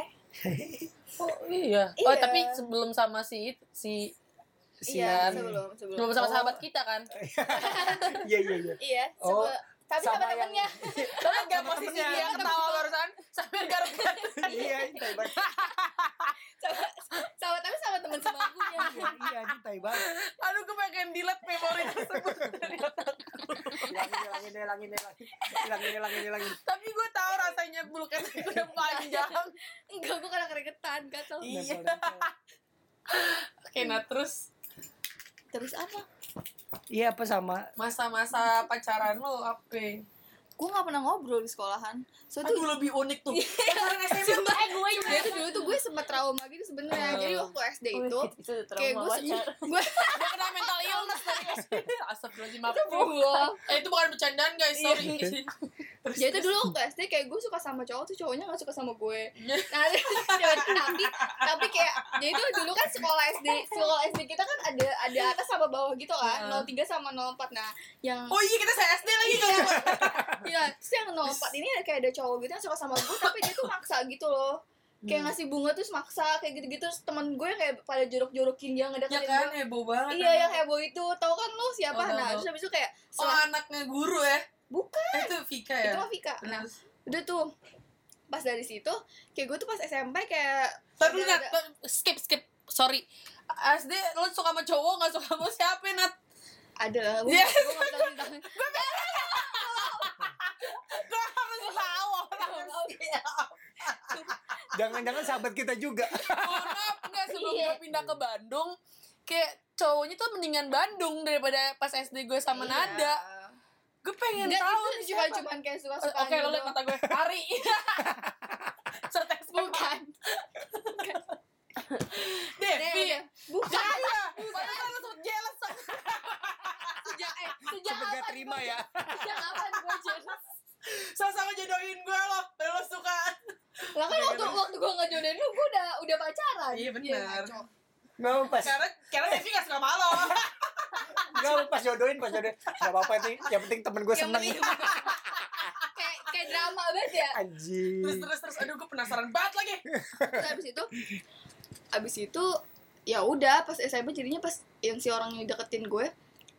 A: oh iya oh
B: Iya.
A: tapi sebelum sama si si
B: Iya,
A: An.
B: sebelum sebelum.
A: sebelum sama
C: Oh.
A: sahabat kita kan
C: iya iya iya
B: Iya,
C: Oh,
B: sebelum tapi
C: sama
B: sama temennya.
A: Tapi gak posisi
C: temennya.
A: dia ketawa barusan sambil garuk
C: iya tai banget
B: sama, sama tapi sama temen sebangkunya.
C: iya anjing tai banget
A: Aduh gue pengen delete memori tersebut
C: hilangin hilangin deh hilangin hilangin hilangin hilangin hilangin
A: Tapi gue tahu rasanya bulu ketek gue udah panjang.
B: enggak gue karena keringetan gatel
A: Iya. Oke, nah terus
B: terus apa
C: iya apa sama
A: masa-masa pacaran lo apa?
B: gue nggak pernah ngobrol di sekolahan so
A: Aduh
B: itu
A: lebih unik tuh. Pacaran SMA
D: Eh gue
B: dia tuh dulu tuh gue sempat trauma gitu sebenarnya jadi waktu SD itu
D: itu
B: kayak gue gue
A: kena mental illness dari SD. Astagfirullahaladzim, maaf.
B: Astagfirullah.
A: Eh, itu bukan bercandaan guys, sorry. Terus,
B: jadi tuh dulu waktu SD kayak gue suka sama cowok tuh cowoknya gak suka sama gue nah tapi tapi kayak jadi tuh dulu kan sekolah SD sekolah SD kita kan ada ada atas sama bawah gitu kan
A: Heeh.
B: 03 sama 04 nah yang
A: Oh iya kita saya SD lagi
B: Iya.
A: kan.
B: Iya, terus yang 04 ini ada kayak ada cowok gitu yang suka sama gue tapi dia tuh maksa gitu loh. Kayak ngasih bunga terus maksa kayak gitu-gitu terus teman gue kayak pada jorok-jorokin dia
A: Ya
B: ngedeketin
A: kan
B: gue.
A: heboh banget.
B: Iya, yang heboh itu. Tahu kan lu siapa?
A: Oh,
B: nah, terus habis itu kayak
A: Oh anaknya guru ya?
B: Bukan
A: Eh, itu Vika
B: itu
A: ya?
B: mah Vika. Nah, udah tuh pas dari situ kayak gue tuh pas SMP kayak
A: Tapi Nat, skip skip. Sorry. SD lo suka sama cowok gak suka sama siapa Nat?
B: ada lah gue
A: Iya.
B: gue nggak tahu tentang
A: Gue harus tahu
C: jangan-jangan sahabat kita juga
A: maaf enggak sebelum
B: Iya.
A: gue pindah ke Bandung kayak cowoknya tuh mendingan Bandung daripada pas SD gue sama
B: Iya.
A: Nada. Gue pengen
B: Enggak,
A: tahu
B: itu
A: nih
B: cuma cuman kayak suka suka
A: Oke, lo liat mata gue. Hari. Serta
B: bukan
A: Devi.
B: Bukan
A: Jaya. Padahal lo sempet jealous
B: sejak eh sejak
C: sempet gak
B: kapan
C: terima ya
B: sejak kapan gue jealous
A: sama-sama jodohin gue lo. Lo suka.
B: lah kan waktu waktu gue ngejodohin lu gue udah udah pacaran
A: Iya, benar.
B: ngaco.
C: nggak mau pas
A: Karena karena Devi gak suka sama lo.
C: nggak mau pas jodohin pas jodohin nggak apa-apa sih yang penting temen gue seneng
B: kayak kayak drama banget ya
C: anjing
A: Terus terus terus aduh gue penasaran banget lagi.
B: terus abis itu abis itu ya udah pas SMP jadinya pas yang si orang yang deketin gue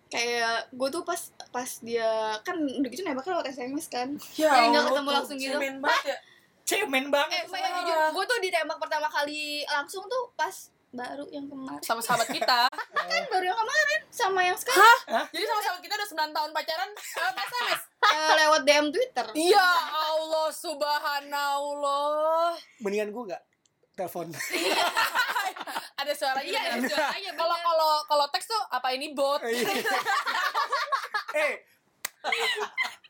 B: kayak gue tuh pas pas dia kan udah gitu nembaknya lewat SMS kan
A: Ya
B: Eh, nggak ketemu
A: tuh
B: langsung gitu.
A: cemen banget ya.
C: cemen banget
B: eh jujur gue tuh ditembak pertama kali langsung tuh pas baru yang kemarin
A: Sama sahabat kita.
B: kan baru yang kemarin sama yang sekarang
A: Jadi sama sahabat kita udah 9 tahun pacaran lewat SMS.
B: eh, lewat DM Twitter
A: Ya Allah subhanallah.
C: mendingan gue nggak telepon
A: Ada suaranya.
B: iya
A: kan?
B: ada suaranya
A: Kalau kalau kalau teks tuh apa ini bot?
C: eh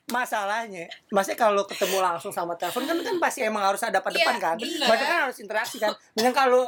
C: masalahnya maksudnya kalau ketemu langsung sama telepon kan kan pasti emang harus ada
B: Iya,
C: depan kan
A: bener.
C: Maksudnya kan harus interaksi kan dengan kalau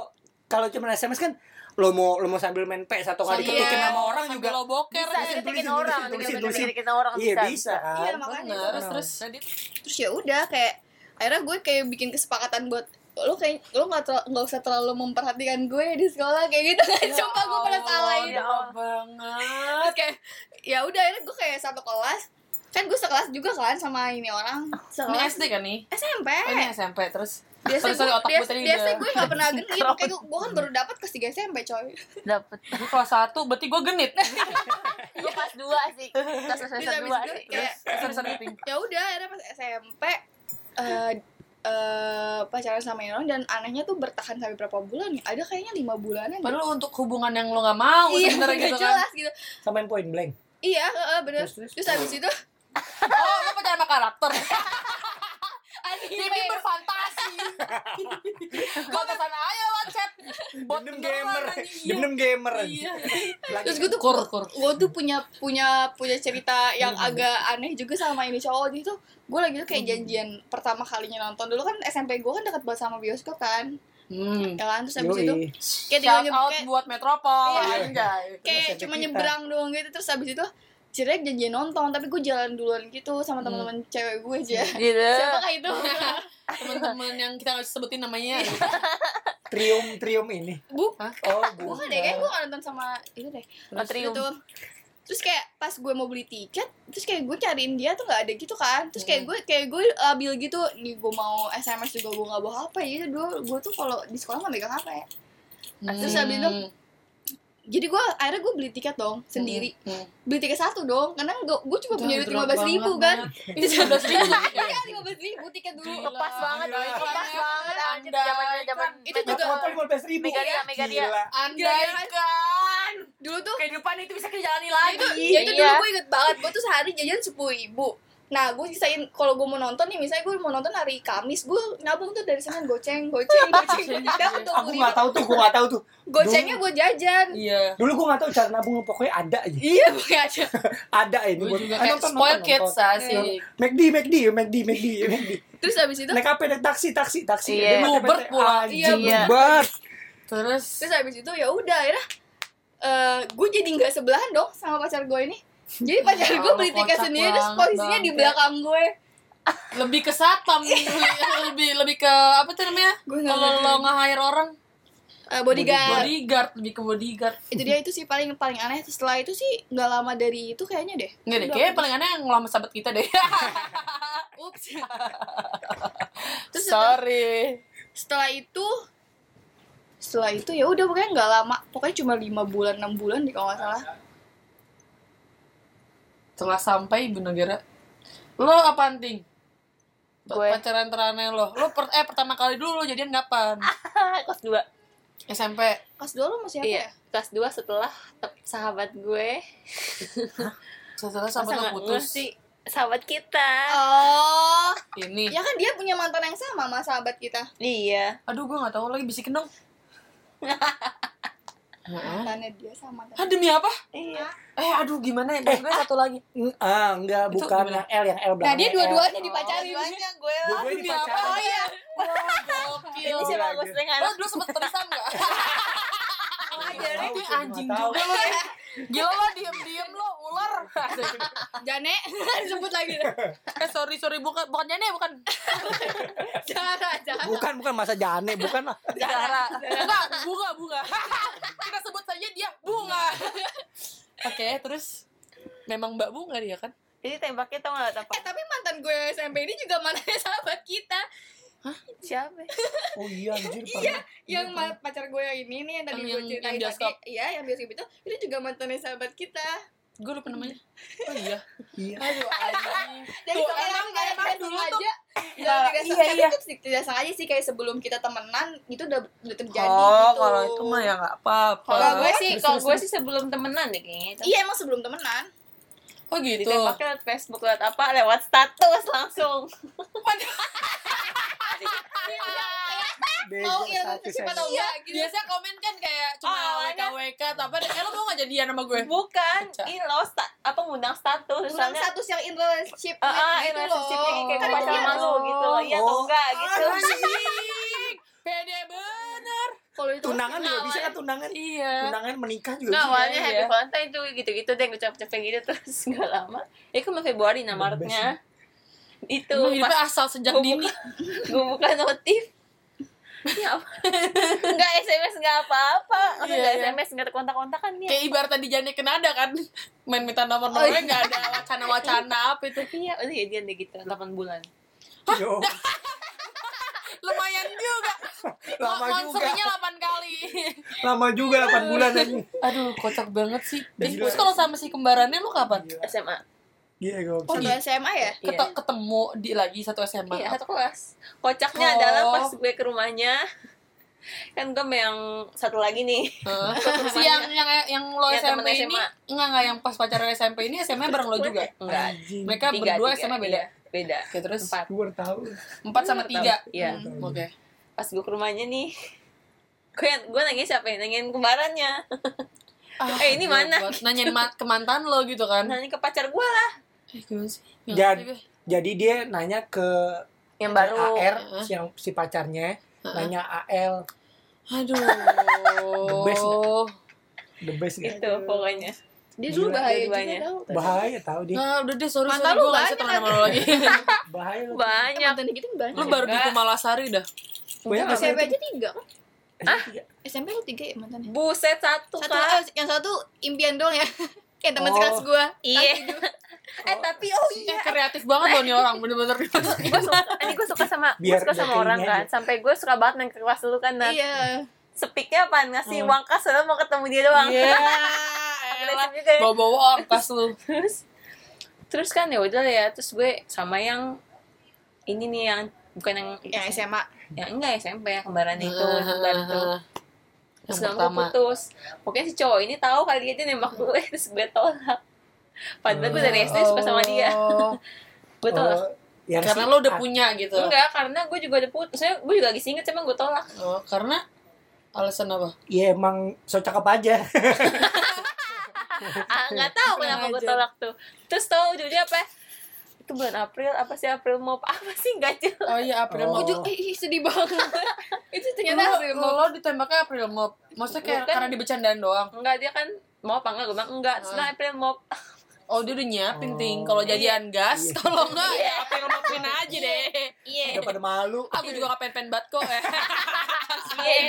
C: kalau cuma SMS kan lo mau lo mau sambil main PS atau nggak
A: Sambil-
C: diketikin sama orang
A: sambil
C: juga
A: lo boker
D: Bisa
A: ya.
C: tulisin, tulisin,
D: orang,
C: tulisin, tulisin.
D: diketekin orang
C: iya
D: bisa.
C: bisa kan
B: iya makanya
A: Bener. Terus terus.
C: Jadi
B: terus ya udah kayak akhirnya gue kayak bikin kesepakatan buat lo kayak lo nggak nggak usah terlalu memperhatikan gue di sekolah kayak gitu kan coba gue pernah salah itu
D: Ya
A: banget.
B: terus kayak ya udah akhirnya gue kayak satu kelas kan gue sekelas juga kan sama ini orang
A: Ini
B: sekelas
A: SD kan nih?
B: SMP
A: Oh, ini SMP terus.
B: Biasa
A: sorry, sorry,
B: gue
A: otak gue tadi
B: biasa
A: udah-
B: gue nggak pernah genit kayak gue, gue kan baru dapat kelas 3 SMP coy
D: Dapet.
A: Gue kelas 1 berarti gue genit.
D: Gue pas dua sih. Kelas semester
B: bisa
D: dua
B: juga
D: sih.
B: kayak
A: Sorry sorry Ping.
B: ya udah akhirnya pas SMP eh eh, pacaran sama orang dan anehnya tuh bertahan sampai berapa bulan ya ada kayaknya lima bulanan.
A: Padahal untuk hubungan yang lo gak mau
B: iya
A: sebenarnya gitu kan.
B: jelas gitu
C: samain point blank
B: iya heeh, bener
C: Terus, terus.
B: terus habis itu
A: Oh, lo pacaran sama karakter. Jadi
B: anime
A: berfantasi. Batasan aja lo chat. Bot
C: Denem gamer denem gamer
A: Iya.
B: terus gue tuh
A: Kur kur.
B: gue tuh punya punya punya cerita yang agak aneh juga sama ini cowok jadi tuh gue lagi tuh kayak janjian pertama kalinya nonton dulu kan SMP gue kan dekat banget sama bioskop kan
A: Hmm.
B: ya kan terus habis itu
C: Yoi.
B: kayak tinggal
A: Shout
B: nyeb-
A: out
B: kayak,
A: buat Metropol.
B: Iya.
A: Anjay.
B: kayak cuma nyebrang doang gitu terus habis itu cerai janjian nonton tapi gue jalan duluan gitu sama teman-teman cewek gue aja.
D: Gitu.
B: siapakah itu?
A: Teman-teman yang kita nggak sebutin namanya.
C: trium trium ini.
B: Bu.
A: Hah?
C: oh
B: bukan. deh kayak gue gak nonton sama itu deh.
D: Atrium.
B: gitu terus kayak pas gue mau beli tiket terus kayak gue cariin dia tuh nggak ada gitu kan. Terus kayak gue kayak gue labil gitu nih gue mau sms juga gue nggak bawa hp gitu dulu gue tuh kalau di sekolah nggak megang hp Terus habis itu,
A: Hmm.
B: Jadi gue akhirnya gue beli tiket dong sendiri
A: Hmm.
B: beli tiket satu dong karena gue gue cuma punya duit lima belas ribu
A: banget,
B: kan.
A: Itu lima belas ribu.
B: iya lima belas ribu tiket dulu
A: Gila.
D: Lepas banget,
A: Gila.
D: lepas banget anjir
A: Andai
D: zaman zaman
B: Itu juga-
C: lima belas ribu?
D: Megaria, Megaria.
A: Andaikan
B: dulu tuh
A: kehidupan itu bisa dijalani
B: Ya
A: lagi.
B: itu, ya itu
D: Iya.
B: dulu gue inget banget gue tuh sehari jajan sepuluh ribu nah gue sisain kalau gue mau nonton nih misalnya gue mau nonton hari Kamis gue nabung tuh dari senin goceng goceng goceng goceng
C: aku nggak tahu tuh gue nggak tahu tuh
B: gocengnya gue jajan
A: Iya.
C: dulu gue nggak tahu cara nabung pokoknya ada aja
B: iya pokoknya aja
C: ada ini
A: Gue juga
C: Ah,
A: kayak
C: nonton,
A: spoil
C: nonton,
A: kids
C: nonton.
A: asik.
C: McD McD McD McD McD
B: terus habis itu
C: naik apa naik taksi taksi taksi
D: Iya.
C: PT.
A: pula.
B: Iya,
C: Bluebird.
A: Terus
B: terus habis itu ya udah ya gue jadi nggak sebelahan dong sama pacar gue ini jadi pacar gue beli tiket
A: kocak
B: sendiri terus posisinya di belakang gue.
A: Lebih ke satpam lebih lebih ke apa tuh namanya?
B: Nggak
A: Kalau lo nge-hire orang?
B: Eh, bodyguard.
A: Bodyguard lebih ke bodyguard.
B: itu dia itu sih paling paling aneh. Setelah itu sih nggak lama dari itu kayaknya deh.
A: Enggak deh, kayaknya paling aneh yang ngelamar sahabat kita deh.
B: ups. Terus setelah,
A: Sorry.
B: setelah itu setelah itu ya udah pokoknya nggak lama. Pokoknya cuma lima bulan enam bulan deh kalau nggak salah
A: Setelah sampai ibu negara, lo apa anting?
D: Gue.
A: Pacaran teraneh lo. Lo per, eh pertama kali dulu lo jadian kapan?
D: kelas 2
A: SMP.
B: kelas dua lo masih apa
D: iya
B: ya
D: kelas 2 setelah te- sahabat gue
A: Setelah
D: masa
A: sampai lo
D: nggak
A: putus.
D: ngerti sahabat kita
B: oh
A: Ini.
B: ya kan dia punya mantan yang sama sama sahabat kita
D: iya
A: Aduh, gue gak tahu lagi bisikin dong.
B: Mantannya dia sama mantan
A: Ah, demi apa?
D: iya
A: Eh, aduh gimana ya? Dan gue satu lagi.
C: Mm, ah enggak
A: Itu
C: bukan
A: gimana?
C: yang L yang L
B: nah
C: belakangnya
B: dia dua-duanya dipacarin
D: dua-duanya gue
C: Dua-duanya
A: Ah, demi apa?
B: oh iya
A: gokil.
D: ini siapa gue dengan
A: Lo dulu sempet terisam gak?
C: Nggak tahu,
A: Ini
C: gua
A: anjing juga lo. Gila lo diem-diem lo ular.
B: Jane disebut lagi
A: eh sorry sorry bukan bukan Jane bukan
B: Jara Jara
C: bukan bukan masa jane bukan lah
A: Zara. Enggak, bunga bunga. Kita sebut saja dia bunga. Oke, terus memang Mbak Bunga dia kan?
D: jadi tembaknya tau gak apa
B: eh tapi mantan gue SMP ini juga mantannya sahabat kita
D: siapa
C: oh iya anjir pernah
B: yang ma- pacar gue yang ini nih yang tadi
A: Yang-
B: gue
A: yang
B: ceritain
A: bioskop.
B: tadi iya yang bioskop itu itu juga mantannya sahabat kita
A: Gue lupa namanya. Oh iya.
C: iya
A: Aduh anjing.
B: jadi
A: Tuh, emang-
B: kayak
A: emang
B: tidak
A: dulu
B: sengaja
A: Iya,
B: tidak tidak
A: iya,
B: sengaja
A: iya.
B: itu sih- tidak sengaja sih kayak sebelum kita temenan itu udah udah terjadi
A: Oh,
B: gitu
A: kalau itu mah ya nggak apa-apa.
D: kalau gue sih
C: Terus,
D: kalau
C: terus,
D: gue
C: terus.
D: sih sebelum temenan deh kayaknya itu
B: iya emang sebelum temenan
A: Oh gitu.
D: ditembaknya lewat Facebook lewat apa lewat status langsung
C: Bego,
B: mau iya
C: satu
B: siapa tahu enggak gitu
A: Biasanya komen kan kayak cuma
D: Oh,
A: WK WK apa eh lo mau gak jadian sama gue?
D: bukan ini lo sta- apa ngundang status misalnya
B: status yang in relationship
D: ah ah,
B: gitu
D: in relationship
B: loh.
D: kayak kayak
B: Kan
D: pacar
B: dia-
D: malu gitu loh iya atau
C: Oh.
D: enggak gitu
A: Anjing. Pede bener.
B: kalau itu
C: tunangan juga bisa kan tunangan
A: Iya.
C: tunangan menikah juga
D: Nah, awalnya
A: iya.
D: happy valentine itu gitu-gitu deh ngucap-ngucap kayak gitu terus nggak lama. Ya kan Februari nah Maretnya. Itu
A: Emang
D: pas
A: asal sejak
D: Gua
A: dini.
D: gue buka notif. Ya apa? Enggak SMS enggak apa-apa.
A: Iya,
D: enggak
A: iya.
D: SMS enggak kontak-kontakan ya.
A: Kayak ibarat tadi Jane kenada kan main minta nomor
B: Oh,
A: nomornya
B: iya.
A: nggak ada wacana-wacana apa itu
D: Iya, udah jadian deh gitu 8 bulan.
C: Yo,
A: lumayan juga
C: lama juga
A: monsternya 8 kali
C: lama juga 8 bulan aja
A: aduh kocak banget sih
C: Gila.
A: terus kalau sama si kembarannya lu kapan
D: SMA.
C: Gila gue
A: Oh, iya.
B: SMA ya?
D: Iya.
A: Ket- ketemu di lagi satu SMA
D: Iya, satu kelas. Kocaknya
A: Oh.
D: adalah pas gue ke rumahnya. Kan gue yang satu lagi nih.
A: Heeh. si yang yang yang lo
D: Yang
A: SMP
D: temen
A: ini?
D: SMA.
A: enggak enggak yang pas pacaran SMP ini SMA bareng lo juga?
D: enggak
A: mereka
D: Tiga,
A: berdua
D: tiga,
A: SMA beda?
D: Iya, beda.
A: Oke terus?
D: Empat.
C: Gue tahu.
A: Empat sama tiga?
D: iya.
C: Hmm.
A: oke.
D: Pas gue ke rumahnya nih. Gue gue nanya siapa ya? Nanyain kembarannya.
A: Ah,
D: Eh, ini mana?
A: banget. nanyain ke mantan lo gitu kan?
D: Nanya ke pacar gue lah
A: eh gimana sih? Nggak
C: Jad-
A: ngerti gue.
C: jadi dia nanya ke
D: yang baru.
C: AR
A: Heeh.
C: si yang si pacarnya
A: Heeh.
C: nanya AL
A: aduh.
C: The best the best
D: itu
C: gak?
D: pokoknya.
B: Dia dulu bahaya juga tau.
C: Bahaya tahu dia.
A: Nah, udah deh, sorry,
B: Mantan
A: sorry,
B: lu
A: gue gak bisa
B: banyak.
A: temenan sama lo lagi.
C: Bahaya lu.
D: Banyak.
B: Mantan gitu banyak.
A: Lu baru di. Kumalasari dah.
C: Banyak
B: SMP aja tiga kan?
C: Ah
B: SMP lu tiga ya mantannya?
D: Buset satu,
B: satu
D: Kak.
B: eh, yang satu impian doang ya. Kayak teman
C: Oh.
B: sekelas gua.
D: Iya eh tapi oh
A: Eh,
D: iya.
A: Kreatif banget loh nih orang, bener-bener.
D: Gue suka ini gue suka sama gue suka sama orang kan. sampai gue suka banget main ke kelas dulu kan dan
B: iya.
D: Sepiknya apa ngasih
A: Hmm.
D: uang kas soalnya mau ketemu dia doang.
A: Iya,
D: ya.
A: Bawa-bawa angkas lu.
D: Terus? Terus kan ya udah ya terus gue sama yang ini nih yang bukan yang
B: yang SMA
D: yang enggak SMP yang kembarannya itu kembar itu. Terus nggak mau putus. Pokoknya si cowok ini tahu kali dia nembak gue terus gue tolak padahal gue dari SD suka sama dia
A: Oh.
D: gue tolak
C: Oh, yang
A: Karena
C: si-
A: lo udah
C: ah,
A: punya gitu.
D: enggak karena gue juga ada putus saya gue juga lagi singet cuma gue tolak
A: Oh, karena alasan apa?
C: Iya emang so cakep aja.
D: ah nggak tahu kenapa gue tolak tuh terus tahu ujungnya apa itu bulan April apa sih April mau apa sih nggak jelas
A: Oh iya April
C: Oh.
A: Mop.
B: Ujung, ih, ih, sedih banget. itu ternyata
A: Lo,
B: April Mop.
A: lo ditembaknya April Mop. Maksudnya kayak
D: Bukan.
A: karena dibecandain doang.
D: enggak dia kan mau apa enggak gue bilang enggak terus bilang April mau
A: Oh dia udah nyiapin
C: Oh.
A: ting. Kalau jadian gas,
C: Iya.
A: kalau enggak ya April Mopin aja deh.
D: iya
C: Udah pada malu.
A: Aku juga gak pengen-pengen banget kok ya.
D: iya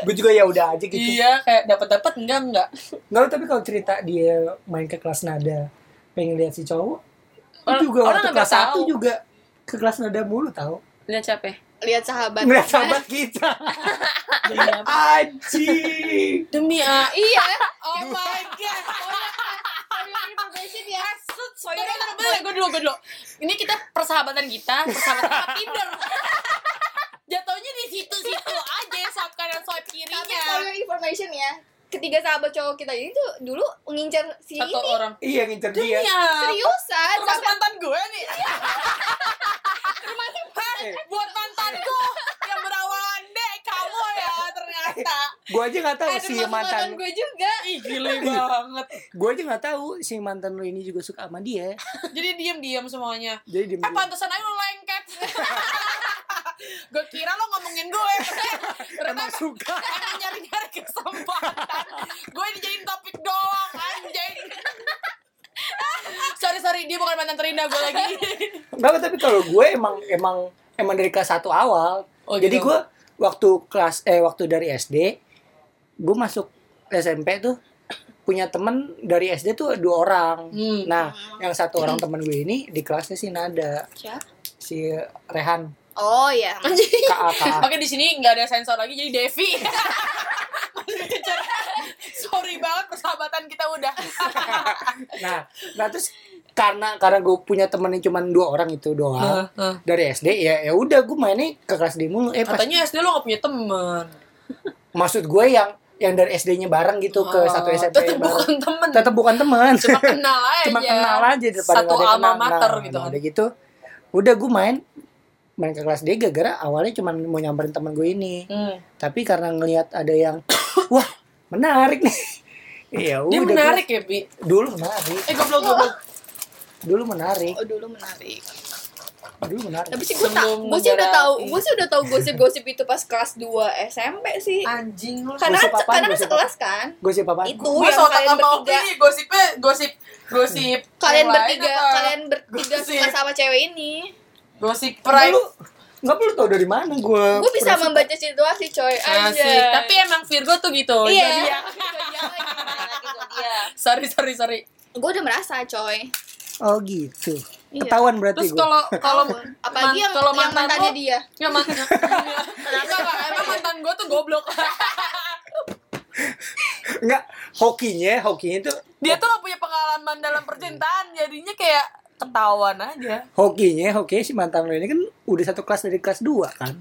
C: Gue juga ya udah aja gitu.
A: Iya, kayak dapat-dapat enggak enggak.
C: Nggak tapi kalau cerita dia main ke kelas nada pengen lihat si cowok
D: Orang-
C: itu juga
D: orang
C: waktu kelas
D: tahu.
C: satu juga ke kelas nada mulu tahu
D: lihat siapa ya?
B: Lihat sahabat.
C: ngeliat sahabat kita anjing
A: Demi ah.
B: Iya.
A: Oh my god.
B: Information ya.
A: Bentar, bentar, bentar, gue dulu, gue dulu. Ini kita persahabatan kita, persahabatan sama Tinder. Jatuhnya di situ-situ aja, swipe kanan, swipe
B: Tapi
A: kirinya.
B: for your information ya. Ketiga sahabat cowok kita ini tuh dulu ngincar si
A: Satu
B: ini.
A: orang.
C: iya ngincer
A: Demi
C: dia
A: ya.
B: Seriusan.
A: Termasuk
B: Sampai
A: mantan gue nih. Hei, buat mantanku yang berawalan deh kamu ya ternyata.
C: Gue aja nggak tahu
B: eh,
C: si
B: mantan gue juga.
A: Ih gile banget.
C: gue aja nggak tahu si mantan lu ini juga suka sama dia
A: Jadi diam-diam semuanya.
C: jadi dia
A: Eh pantesan aja lo lengket. gue kira lo ngomongin gue. Ternyata
C: emang suka
A: emang nyari-nyari kesempatan. Gue dijadiin topik doang anjing. sorry sorry dia bukan mantan terindah gue lagi.
C: Enggak, tapi kalau gue emang emang emang dari kelas satu awal.
A: Oh,
C: Jadi
A: gitu.
C: gue waktu kelas eh waktu dari SD, gue masuk SMP tuh punya temen dari SD tuh dua orang.
A: Hmm.
C: Nah, yang satu orang temen gue ini di kelasnya si Nada,
B: Siapa?
C: si Rehan,
B: Oh iya.
C: KA.
A: Makanya di sini nggak ada sensor lagi jadi Devi. Sorry banget persahabatan kita udah.
C: Nah, nah terus karena karena gue punya temen yang cuma dua orang itu doang dari SD ya ya udah gue mainnya ke kelas D mulu. Eh pas
A: Katanya SD lo gak punya temen.
C: maksud gue yang yang dari SD-nya bareng gitu ke satu SMP bareng.
A: bukan temen.
C: Tetap bukan teman.
A: Cuma kenal aja.
C: cuma kenal aja daripada
A: Satu
C: ada
A: alma
C: kenal.
A: mater
C: Nah,
A: gitu
C: nah,
A: kan.
C: udah gitu udah gue main main ke kelas D gara-gara awalnya cuma mau nyamperin teman gue ini
A: Hmm.
C: tapi karena ngelihat ada yang wah menarik nih iya
A: Dia
C: udah
A: menarik ya, Bi.
C: gua- dulu menarik
A: Eh, goblok goblok.
C: dulu menarik
B: Oh dulu menarik.
C: Dulu menarik
B: Tapi sih gue tak, gue sih udah tahu, gue sih udah tahu gosip-gosip itu pas kelas 2 SMP sih.
A: Anjing lo.
B: Karena
C: Gosip apaan,
B: karena kan
C: gosip
B: sekelas kan.
C: gue siapa apa
B: Itu
A: Gue
B: yang kalian bertiga.
A: nih gosipnya gosip gosip
B: Kalian bertiga, kalian bertiga
A: Gosip.
B: suka sama cewek ini.
A: gosip pride
C: lu nggak perlu tau dari mana gue
B: Gue bisa membaca situasi coy.
A: Asik. Tapi emang Virgo tuh gitu.
B: iya.
A: Zodiak. sorry sorry sorry.
B: Gue udah merasa coy.
C: oh gitu. Ketahuan berarti
A: Terus kalau kalau
B: Apalagi yang,
A: kalau
B: yang
A: mantan
B: mantannya
A: lo-
B: dia.
A: ya mantan Enggak, Pak. emang mantan gue tuh goblok.
C: nggak hokinya hokinya tuh
A: Dia tuh gak punya pengalaman dalam percintaan, jadinya kayak ketahuan aja.
C: hokinya hokinya si mantan lo ini kan udah satu kelas dari kelas 2 kan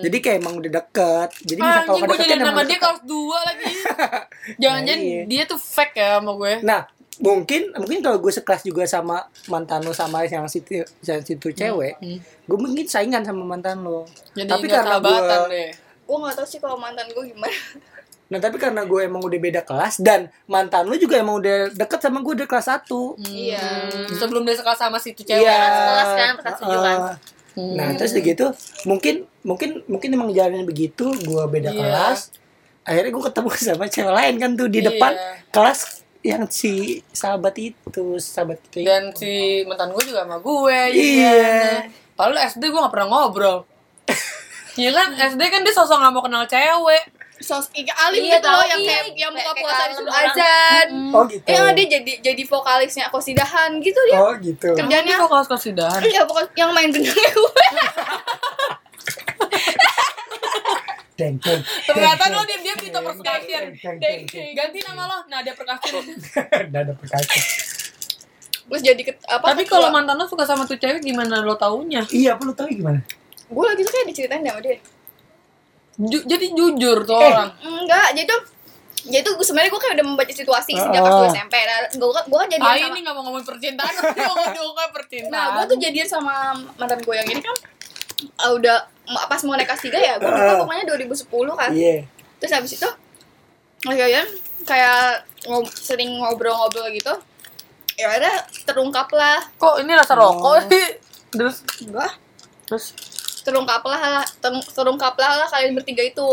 C: jadi kayak emang udah deket jadi bisa kalau
A: gue jadi nama dia kelas 2 lagi. Jangan-jangan
C: Nah, iya.
A: dia tuh fake ya sama gue.
C: nah mungkin mungkin kalau gue sekelas juga sama mantan lo sama yang situ yang situ cewek
A: Hmm.
C: gue mungkin saingan sama mantan lo
A: Jadi
C: tapi
A: nggak
C: karena gue
A: deh.
B: Gue gak tau sih kalau mantan gue gimana.
C: nah tapi karena gue emang udah beda kelas dan mantan lo juga emang udah deket sama gue dari kelas 1
B: Iya.
A: Hmm, Sebelum dia suka sama situ cewek.
C: Iya.
D: sekelas kan pas tujuh kan
C: Uh, Nah terus udah gitu mungkin mungkin mungkin emang jalannya begitu gue beda
A: Iya.
C: kelas akhirnya gue ketemu sama cewek lain kan tuh di
A: Iya.
C: depan kelas yang si sahabat itu sahabat itu
A: Dan si mantan gue juga sama gue.
C: Iya.
A: Padahal SD gue gak pernah ngobrol. Iya kan SD kan dia sosok gak mau kenal cewek.
B: Sos Ika Alim
D: Iya,
B: gitu loh
D: tahu.
B: yang
D: Iya,
B: kayak yang buka puasa disuruh
D: orang.
B: azan.
C: oh gitu
B: Yang dia jadi jadi vokalisnya kosidahan gitu dia.
C: oh gitu
B: Kerjanya
A: kok kelas kasidahan.
B: Iya pokok yang main gendangnya gue.
C: deng deng
A: Ternyata lo dia dia Tito Perskasian.
C: deng deng deng
A: Ganti nama lo Nadia Perkasian.
C: udah ada perkasa
B: Terus jadi ket, apa?
A: Tapi kalau mantan lo suka sama tuh cewek gimana lo taunya?
C: iya perlu tahu gimana
B: gue lagi tuh kayak diceritain sama dia.
A: Ju- jadi jujur tuh
C: Eh.
A: orang.
B: Enggak, jadi tuh ya itu sebenarnya gue kayak udah membaca situasi sejak
C: Ah.
B: pas gue SMP nah gue gue kan jadian
A: Ah
B: sama
A: ini gak mau ngomongin percintaan, mau ngomongin percintaan.
B: nah gue tuh jadian sama mantan gue yang ini kan ah, udah pas mau naik kelas 3 ya gue lupa
C: Ah.
B: pokoknya 2010 kan
C: Iya.
B: terus habis itu akhirnya kayak ngob sering ngobrol-ngobrol gitu ya udah terungkap lah
A: Kok ini rasa rokok sih? Terus
B: enggak
A: terus
B: terungkap lah ter- terungkap lah kalian bertiga itu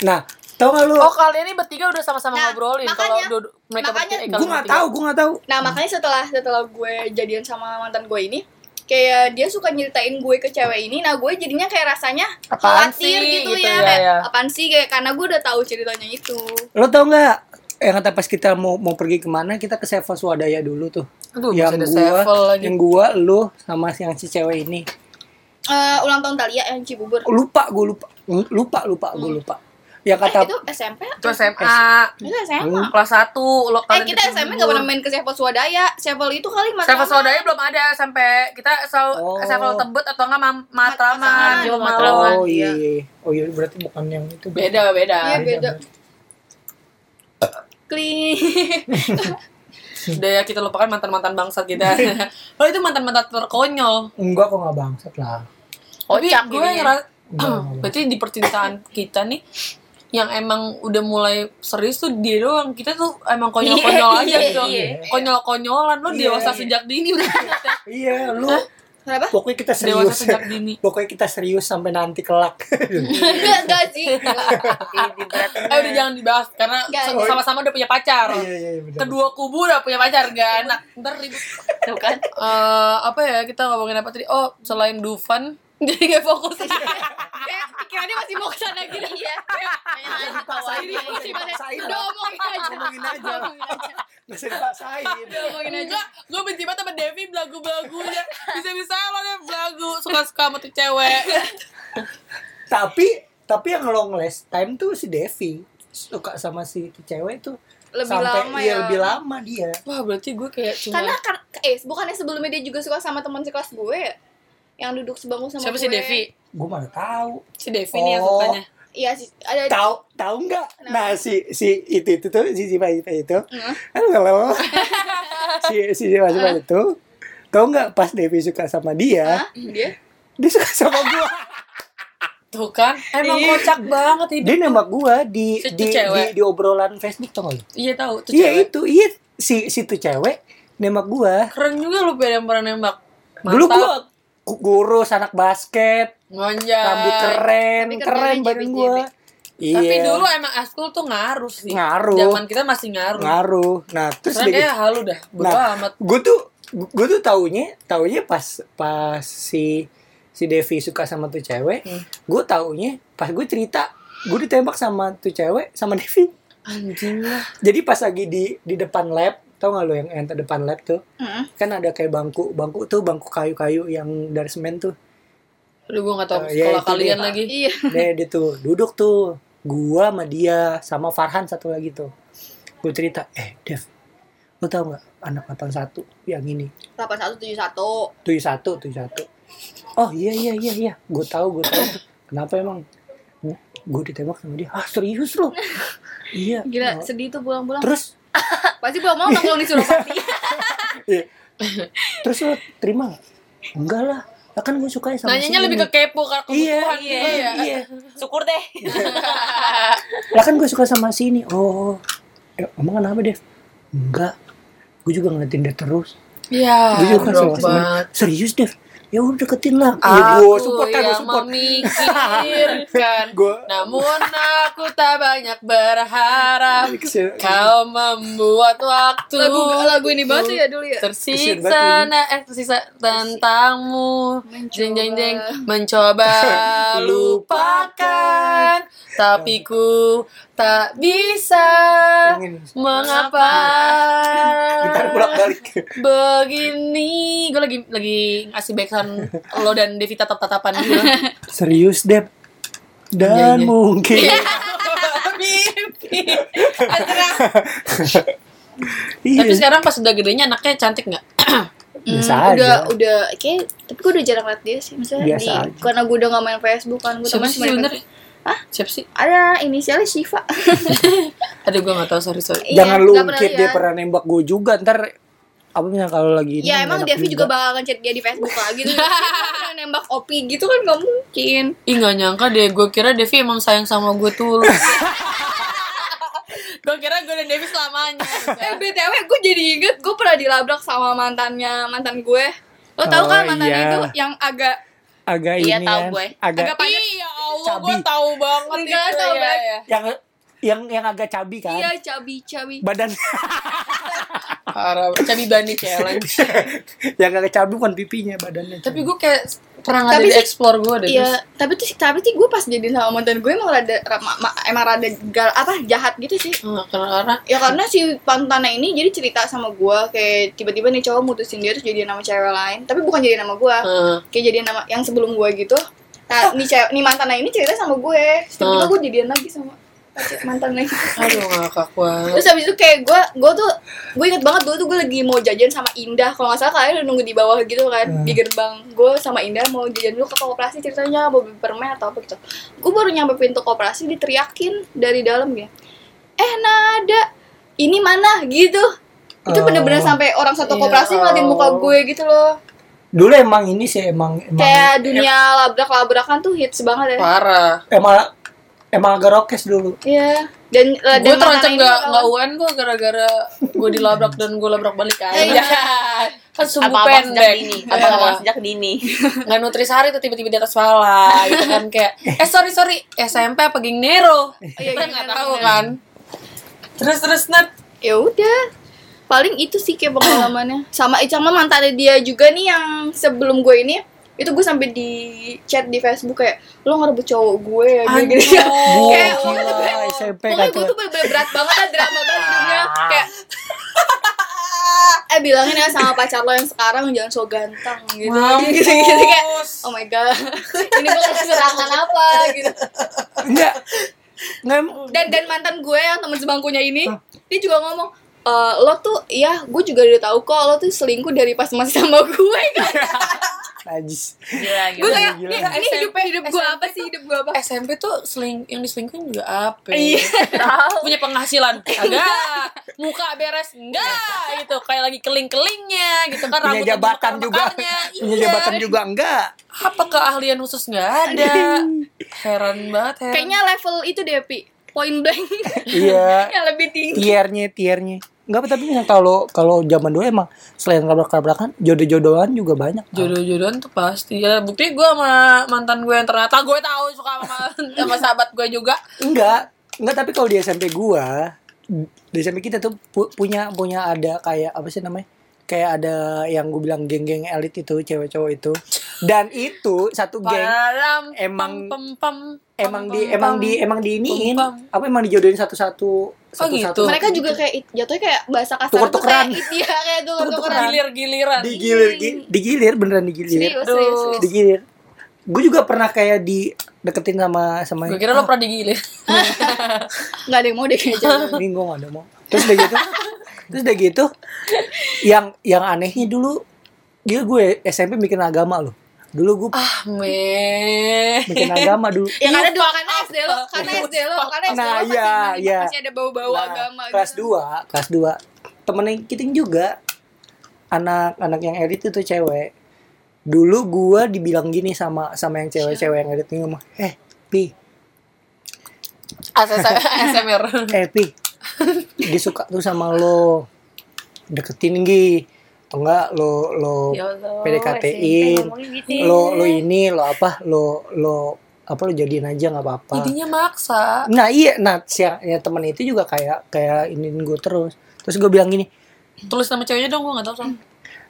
C: Nah, tau gak lu?
A: Oh kalian ini bertiga udah sama-sama
B: Nah,
A: ngobrolin kalau
B: makanya-
A: mereka
B: makanya
A: bertiga. eh,
C: gue nggak
A: bertiga.
C: tahu, gue nggak tahu.
B: nah makanya setelah setelah gue jadian sama mantan gue ini kayak dia suka nyeritain gue ke cewek ini nah gue jadinya kayak rasanya
A: Apaan
B: khawatir
A: sih,
B: gitu,
A: gitu
B: ya,
A: ya,
B: kayak
A: ya.
B: apaan sih kayak karena gue udah tahu ceritanya itu
C: Lo tau nggak? Yang kata pas kita mau mau pergi ke mana kita ke Sevel Swadaya dulu tuh.
A: Aduh,
C: yang gua,
A: lagi.
C: yang gua, lu sama si yang si cewek ini.
B: Eh, ulang tahun Talia yang Cibubur
C: Lupa, gue lupa, lupa, lupa, gue lupa.
B: Eh,
C: kata
B: itu SMP
A: Itu SMA.
B: itu SMA
C: Hmm.
A: Kelas 1 lo
B: eh kita SMP gak pernah main ke Sevel Swadaya Sevel itu kali
A: Sevel
B: Matraman.
A: Swadaya belum ada sampai kita selalu
C: Oh.
A: Sevel Tebet atau enggak Mam- Matraman,
B: Matraman.
A: Jauh
D: Matraman.
A: Matraman.
C: Oh iya, oh iya berarti bukan yang itu.
A: Beda, beda.
B: Iya, beda. Clean.
A: Udah ya kita lupakan mantan-mantan bangsat kita. oh itu mantan-mantan terkonyol.
C: Enggak kok nggak bangsat lah.
A: Tapi
B: Kocak
A: gue
B: jadinya.
A: ngeras
C: Enggak, enggak bangsat.
A: berarti di percintaan kita nih yang emang udah mulai serius tuh dia doang kita tuh emang konyol-konyol aja
B: Iya,
A: gitu
C: iya.
A: konyol-konyolan lo
C: Iya,
A: dewasa
C: iya.
A: sejak dini udah
C: Iya, lu
B: Kenapa?
C: pokoknya kita
A: dewasa
C: serius.
A: sejak dini
C: pokoknya kita serius sampai nanti kelak.
B: Enggak, enggak sih.
A: eh udah jangan dibahas karena sama-sama udah punya pacar
C: Iya, iya,
A: kedua kubu udah punya pacar gak enak ntar ribut
D: Tuh kan.
A: Eh, apa ya kita ngomongin apa tadi oh selain Dufan jadi gak fokus
B: Kayak pikirannya masih mau ke sana gitu. Iya.
C: Dipaksain,
B: Ini masih
C: dipaksain.
B: udah omongin aja.
C: Ngomongin aja.
B: Aja.
C: Nggak usah dipaksain.
B: Ngomongin aja.
A: gue benci banget sama Devi belagu-belagunya bisa-bisa lo deh belagu suka-suka sama tuh cewek
C: tapi tapi yang long last time tuh si Devi suka sama si cewek tuh
B: Lebih
C: sampai
B: lama
C: iya,
B: ya.
C: lebih lama dia
A: wah berarti gue kayak cuma
B: Karena kan eh bukannya sebelumnya dia juga suka sama teman sekelas gue ya? Yang duduk sebangku sama
A: siapa
B: gue.
A: sih Devi
C: gue mana tahu
A: si Devi nih yang
C: Oh.
A: sukanya
B: Iya sih, ada
C: tahu tahu nggak nah si si itu itu tuh si si Pak itu
B: Nah.
C: halo si si si Pak itu tahu nggak pas Devi suka sama dia
B: Hah? Dia?
C: dia suka sama gua
A: tuh kan emang
C: Iya.
A: kocak banget hidup
C: dia nembak gua di
A: Si
C: di, di
A: cewek.
C: di obrolan Facebook tau lu?
A: iya tahu tuh
C: iya itu iya si si tuh cewek nembak gua
A: keren juga lu pada yang pernah nembak
C: dulu
A: Mantap.
C: gua ku- kurus anak basket
A: Ngonjay.
C: rambut keren
B: Tapi
C: keren
B: kerjanya
C: badan gua iya
A: Tapi dulu emang eskul tuh ngaruh sih.
C: Ngaruh.
A: Zaman kita masih ngaruh.
C: ngaruh nah terus
A: Sekarang
C: dia
A: kayak halu dah. Bodo
C: Nah.
A: amat.
C: gue tuh gue tuh taunya taunya pas pas si si Devi suka sama tuh cewek
A: Hmm.
C: gue taunya pas gue cerita gue ditembak sama tuh cewek sama Devi
A: Anjing lah.
C: jadi pas lagi di di depan lab tau gak lo yang yang depan lab tuh
B: Heeh.
C: kan ada kayak bangku bangku tuh bangku kayu-kayu yang dari semen tuh
A: Aduh gue gak tau
C: Oh, iya,
A: sekolah
C: itu
A: kalian
C: dia.
A: lagi.
B: Iya.
C: deh dia tuh duduk tuh gua sama dia sama Farhan satu lagi tuh gue cerita eh Dev lo tau nggak anak angkatan satu yang ini
B: 8171.
C: tujuh satu tujuh satu oh iya iya iya iya gue tahu gue tahu kenapa emang gue ditembak sama dia ah serius lo iya
B: Gila,
C: Oh.
B: sedih tuh pulang-pulang.
C: terus
B: Pasti pulang-pulang nongkrong di Suropati.
C: terus lo terima nggak? Enggak lah. Lah kan gue suka sama
A: Nanyanya
C: si
A: lebih
C: ini.
A: ke kepo karena
C: iya
A: kebutuhan
C: iya
A: dia ya.
C: iya.
D: Syukur deh.
C: lah kan gue suka sama si ini. Oh eh, emang kenapa Dev? Enggak. Gue juga ngeliatin dia terus.
A: Iya.
C: gue juga
A: drop
C: sama serius Dev ya udah deketin lah. Iya
A: Aku
C: support kan
A: yang
C: support
A: memikirkan.
C: Gue
A: Namun aku tak banyak berharap Kau membuat waktu
B: lagu lagu ini banget ya dulu ya.
A: Tersisa nah, eh tersisa tentangmu. Jeng jeng jeng
B: mencoba
A: lupakan. Tapi ku tak bisa mengapa
C: gitar bolak balik
A: begini. Gue lagi lagi ngasih backsound lo dan Devi tatap tatapan gitu
C: serius Dev
A: Iya,
C: dan
A: iya.
C: mungkin.
A: Mimpi. Asra.
C: iya.
A: Tapi sekarang pas udah gedenya anaknya cantik nggak?
C: Biasa
B: Hmm,
C: aja.
B: udah udah kayak tapi gue udah jarang liat dia sih. Misalnya
C: Biasa
B: di
C: aja.
B: karena gue udah gak main Facebook kan gue
A: sih
B: cuma Facebook.
A: Siapa sih?
B: Ada inisialnya Shiva.
A: Aduh gue gak tau sorry sorry.
B: Iya,
C: Jangan lu dia pernah nembak gue juga ntar apa namanya kalau lagi ini
B: Ya emang Devi juga bakal ngechat dia di Facebook lagi tuh. Nembak Opi gitu kan gak mungkin.
A: Ih gak nyangka deh, gue kira Devi emang sayang sama gue tulus Gue kira gue dan Devi selamanya
B: Eh BTW gue jadi inget gue pernah dilabrak sama mantannya mantan gue. Lo tau kan
C: Oh,
B: mantannya
C: iya.
B: itu yang agak
C: agak
D: Iya,
C: ini
D: tahu
C: kan,
D: gue.
C: agak
B: agak padat.
A: Iya Allah,
C: Cabi.
A: gue tahu banget
B: Enggak,
A: itu
B: tahu
A: ya,
B: banget.
A: ya.
C: yang yang yang agak cabi kan
B: Iya cabi cabi.
C: badan
A: Parah, cabi bani challenge
C: yang agak cabi bukan pipinya badannya
A: Tapi gue kayak pernah nggak di explore gue deh
B: Iya, tapi tuh tapi sih gue pas jadi sama mantan gue emang rada ra- ma- ma- emang rada gal apa jahat gitu sih.
A: terus Nggak, karena
B: Ya karena si mantannya ini jadi cerita sama gue kayak tiba-tiba nih cowok mutusin dia terus jadi nama cewek lain, tapi bukan jadi nama gue.
A: Eh,
B: Kayak jadi nama yang sebelum gue gitu. Nah, nih cewek, nih mantannya ini cerita sama gue. Terus tiba-tiba
A: Hmm.
B: gue jadian lagi sama pacar mantannya.
A: Aduh ngakak banget
B: Terus habis itu kayak gue, gue tuh, gue inget banget dulu tuh gue lagi mau jajan sama Indah. Kalau nggak salah kalian udah nunggu di bawah gitu kan,
C: Hmm.
B: di gerbang. Gue sama Indah mau jajan dulu ke koperasi ceritanya mau beli permen atau apa gitu. Gue baru nyampe pintu koperasi diteriakin dari dalam ya. Eh Nada, ini mana gitu. Itu
C: Oh.
B: bener-bener sampai orang satu koperasi ngeliatin muka gue gitu loh.
C: dulu emang ini sih emang emang
B: Kayak dunia labrak-labrakan tuh hits banget ya.
A: Parah
C: emang emang agak rokes dulu.
B: Iya. Dan dan
A: Gue terancam gak, nggak UN gue gara-gara gue dilabrak dan gue labrak balik aja
B: Iya.
A: Kan sumbu
D: Apa-apa sejak
A: pendek
D: dini.
A: Iya.
D: Apa-apa sejak dini.
A: nggak nutrisari tuh tiba-tiba di atas pala gitu kan kayak eh sorry sorry. SMP apa geng Nero?
B: Iya,
A: kita
B: iya,
A: nggak tahu kan. Terus terus Nat?
B: Ya udah. Paling itu sih kayak pengalamannya. Sama sama mantannya dia juga nih yang sebelum gue ini itu gue sampai di chat di Facebook kayak lo ngerebut cowok gue ya gitu. Gitu kayak
C: SMP
B: pokoknya gue tuh? bener-bener berat banget lah drama banget hidupnya. Kayak eh bilangin ya sama pacar lo yang sekarang jangan so ganteng gitu. Gitu gitu kayak oh my god ini gue serangan apa? Gitu.
C: Enggak.
B: Dan dan mantan gue yang temen sebangkunya ini dia juga ngomong "Eh, lo tuh ya gue juga udah tahu kok lo tuh selingkuh dari pas masih sama gue. kan
C: najis.
D: Gila,
B: gue kayak
C: gila.
B: ini, ini hidup hidup gue apa sih? hidup gue apa?
A: SMP tuh seling yang diselingkuhin juga apa?
B: Iya.
A: tahu. Punya penghasilan. Enggak muka beres. Enggak gitu. Kayak lagi keling-kelingnya gitu kan.
C: Punya
A: rambutnya
C: jabatan juga. punya
A: Iya.
C: jabatan juga enggak.
A: Apa keahlian khusus? Nggak ada. Heran banget heran.
B: Kayaknya level itu deh pi. Point blank.
C: Iya.
B: Yang lebih tinggi.
C: Tiernya tiernya enggak tapi yang kalau kalau zaman dulu emang selain labrak-labrakan jodoh-jodohan juga banyak
A: jodoh-jodohan tuh pasti. Ya bukti gue sama mantan gue yang ternyata gue tahu suka sama sama sahabat gue juga.
C: Enggak enggak tapi kalau di SMP gua di SMP kita tuh pu- punya punya ada kayak apa sih namanya kayak ada yang gue bilang geng-geng elit itu cewek cowok itu. Dan itu satu geng
A: Palam,
C: emang-
A: pam, pam, pam,
C: emang di emang di emang diiniin apa emang dijodohin satu-satu satu
A: gitu.
C: satu
B: mereka juga kayak jatuhnya kayak bahasa kasar tuh
C: Tuker-tukeran.
B: kayak it, ya kayak tuker-tukeran.
C: Tuker-tukeran.
A: gilir-giliran
C: digilir gi- digilir beneran digilir.
B: Serius serius, serius.
C: digilir. Gue juga pernah kayak di deketin sama sama
A: gue kira lo pernah digilir.
B: Nggak ada yang mau deh kayaknya.
C: Ini gue gak ada mau. Terus udah gitu terus udah gitu yang yang anehnya dulu dia gue SMP bikin agama loh dulu gue
A: ah meh
C: bikin agama dulu.
B: Yang ada
A: You
B: dua karena
A: up.
B: SD lo karena SD lo karena SD
C: Nah,
B: lo masih,
C: iya,
B: masih,
C: iya.
B: masih ada bau-bau
C: Nah,
B: agama
C: kelas
B: gitu.
C: 2 kelas 2 temen yang kita juga anak anak yang elit itu cewek. Dulu gua dibilang gini sama sama yang cewek-cewek yang elit ini ngomong eh pi.
A: ASMR.
C: Eh pi. Dia suka tuh sama lo. Deketin gi atau enggak lo lo
D: Ya Allah,
C: PDKT-in.
D: Ngomongin gitu.
C: lo lo ini lo apa lo lo apa lo jadiin aja nggak apa-apa.
A: Intinya maksa.
C: Nah iya nah si ya temen itu juga kayak kayak ini gue terus. Terus gue bilang gini
A: tulis nama ceweknya dong gue gak tau sama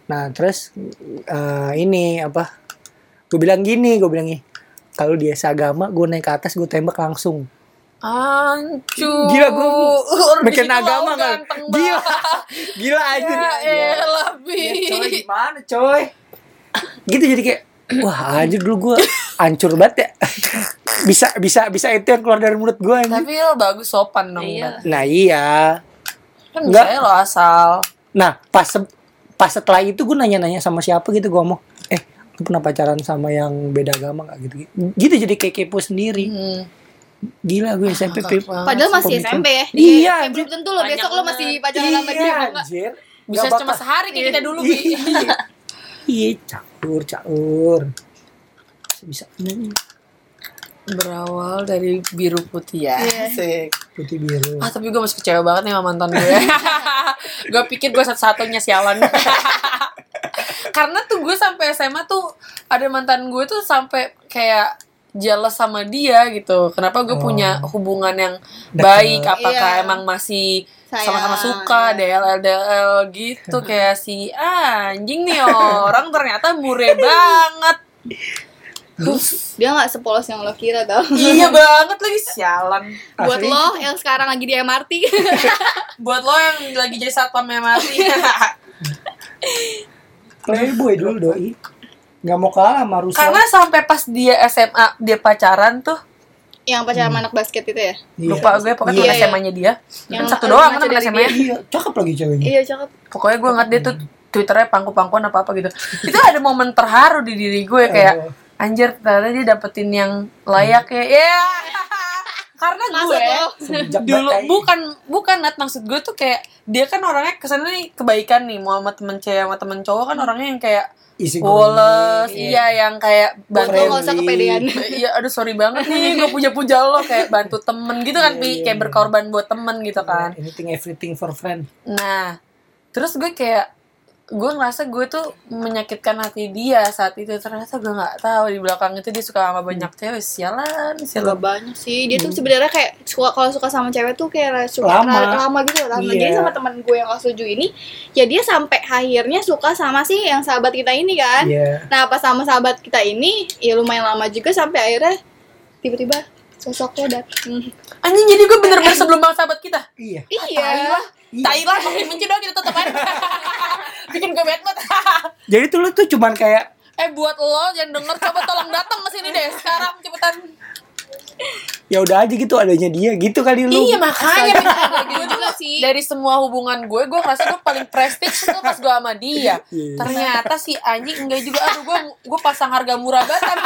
C: nah terus eh, ini apa gue bilang gini gue bilang gini kalau dia seagama gue naik ke atas gue tembak langsung
A: Ancur.
C: Gila,
A: Orang
C: bikin agama kan gila. gila aja
A: Ya elah Bi
C: Ya, coy gimana coy? Gitu jadi kayak wah anjir dulu gue hancur banget ya. Bisa bisa bisa itu yang keluar dari mulut gue anjir.
A: Tapi lo bagus sopan dong
D: Iya.
C: Nah iya.
A: Kan
C: Enggak.
A: misalnya lo asal.
C: Nah pas pas setelah itu gue nanya-nanya sama siapa gitu gue ngomong eh lu pernah pacaran sama yang beda agama gak gitu gitu jadi kayak kepo sendiri.
A: Hmm.
C: Gila gue SMP pip.
B: Padahal masih
C: Pemikiran.
B: SMP ya.
C: Iya,
B: Kayak belum tentu lo besok lo masih pacaran sama dia.
C: Iya, anjir.
A: Bisa cuma sehari kayak kita dulu, Bi.
C: Iya. Iya, caur, caur. Bisa
A: Berawal dari biru putih ya.
B: Iya.
A: Asik.
C: putih biru.
A: Ah, tapi gue masih kecewa banget nih sama mantan gue. gue pikir gue satu-satunya sialan. Karena tuh gue sampai SMA tuh ada mantan gue tuh sampai kayak jealous sama dia gitu. Kenapa gue
C: Oh.
A: punya hubungan yang
C: Deket.
A: baik? Apakah
B: Iya.
A: emang masih sama-sama suka DLL DLL gitu kayak si ah, anjing nih orang ternyata mure banget.
B: Dia nggak sepolos yang lo kira tau.
A: iya banget lagi sialan.
B: Buat
C: Asli.
B: lo yang sekarang lagi di MRT.
A: Buat lo yang lagi jadi satpam MRT.
C: Playboy dulu doi. Nggak mau kalah sama Rusa.
A: Karena sampai pas dia SMA dia pacaran tuh
B: yang pacaran sama anak basket itu ya?
C: Iya.
A: lupa gue pokoknya
B: Iya,
A: teman
B: iya.
A: SMA-nya dia.
B: Yang
A: Kan satu doang kan teman SMA-nya.
C: Iya, cakep lagi ceweknya.
B: Iya cakep.
A: Pokoknya gue ngeliat dia tuh Twitternya pangku-pangkuan apa apa gitu. Itu ada momen terharu di diri gue kayak
C: Aduh.
A: anjir ternyata dia dapetin yang layak ya. Ya. Karena
B: Maksud
A: gue dulu
C: batai.
A: bukan bukan Nat maksud gue tuh kayak dia kan orangnya ke sana nih kebaikan nih mau sama temen cewek sama temen cowok kan orangnya yang kayak
C: isi
A: Woles, iya yang kayak bantu
B: nggak usah kepedean.
A: Iya, aduh sorry banget nih, gue punya puja lo kayak bantu temen gitu kan,
C: Iya,
A: Pi,
C: iya,
A: kayak
C: iya.
A: berkorban buat temen gitu kan.
C: Anything everything for friend.
A: Nah, terus gue kayak gue ngerasa gue tuh menyakitkan hati dia saat itu ternyata gue nggak tahu di belakang itu dia suka sama banyak cewek sialan
B: Gak
A: sialan
B: banyak sih. Dia tuh sebenarnya kayak suka kalau suka sama cewek tuh kayak suka
C: Lama.
B: lama, lama gitu lama.
C: Iya.
B: Jadi sama teman gue yang kelas 7 ini, ya dia sampai akhirnya suka sama sih yang sahabat kita ini kan.
C: Iya.
B: Nah, pas sama sahabat kita ini, ya lumayan lama juga sampai akhirnya tiba-tiba sosoknya datang.
A: anjing jadi gue bener-bener sebelum bang sahabat kita
C: Iya.
B: Iya.
A: Tai lah makin benci doang kita tetep aja. Bikin gue bad mood.
C: Jadi tuh lu tuh cuman kayak
A: eh buat lo yang denger coba tolong datang ke sini deh sekarang cepetan.
C: Ya udah aja gitu adanya dia gitu kali lu.
A: Iya makanya gue
B: juga
A: juga
B: sih.
A: dari semua hubungan gue gue ngerasa gue paling prestige tuh pas gue sama dia.
C: Iya.
A: ternyata si anjing enggak juga. Aduh gue gue pasang harga murah banget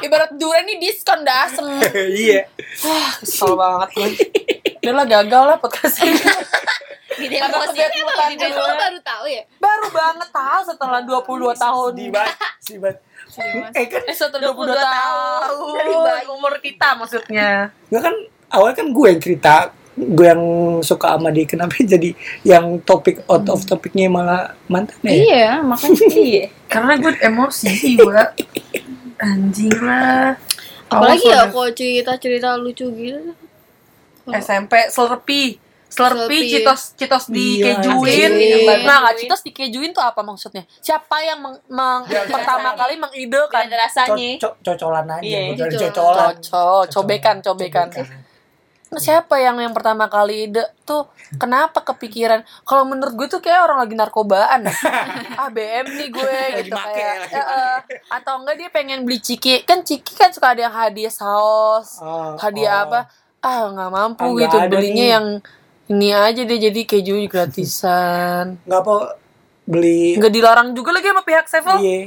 A: ibarat durian ini diskon dah asem.
C: Iya.
A: wah kesel banget gue udah lah gagal lah podcast ini Mutan
B: Eh,
A: gue.
B: lo baru tahu ya?
A: baru banget tahu setelah 22 tahun
C: Di bat, si bat. Eh kan
A: setelah 22
D: 22
A: tahun
D: Dari
A: umur kita maksudnya
C: Nggak kan awal kan gue yang cerita gue yang suka sama dia kenapa jadi yang topik out of topiknya malah mantan ya
B: Iya, makanya.
D: Iya.
A: karena gue emosi sih gue anjing lah
B: Apalagi ya kalau cerita-cerita lucu gitu.
A: SMP Slurpee Slurpee,
B: Slurpee.
A: citos, citos
C: Iya,
A: dikejuin.
B: anjing.
A: Nah, nggak citos dikejuin tuh apa maksudnya? Siapa yang meng, meng-
C: Ya,
A: pertama kali mengidekan?
D: Ada rasanya.
C: Co- co- cocolan aja
D: Iya,
C: bukan
B: gitu.
C: cocolan
A: Cocok, cobekan, cobekan. Nah, siapa yang yang pertama kali ide tuh kenapa kepikiran? Kalau menurut gue tuh kayak orang lagi narkobaan. ah BM nih gue
C: Lagi
A: gitu kayak. eh, eh. atau enggak dia pengen beli ciki. Kan ciki kan suka ada yang hadiah saus,
C: Oh,
A: hadiah
C: oh.
A: apa? Ah nggak mampu
C: Ah, nggak
A: gitu belinya
C: nih.
A: yang ini aja deh jadi keju gratisan.
C: nggak apa beli
A: Nggak dilarang juga lagi sama pihak Sevel.
C: iya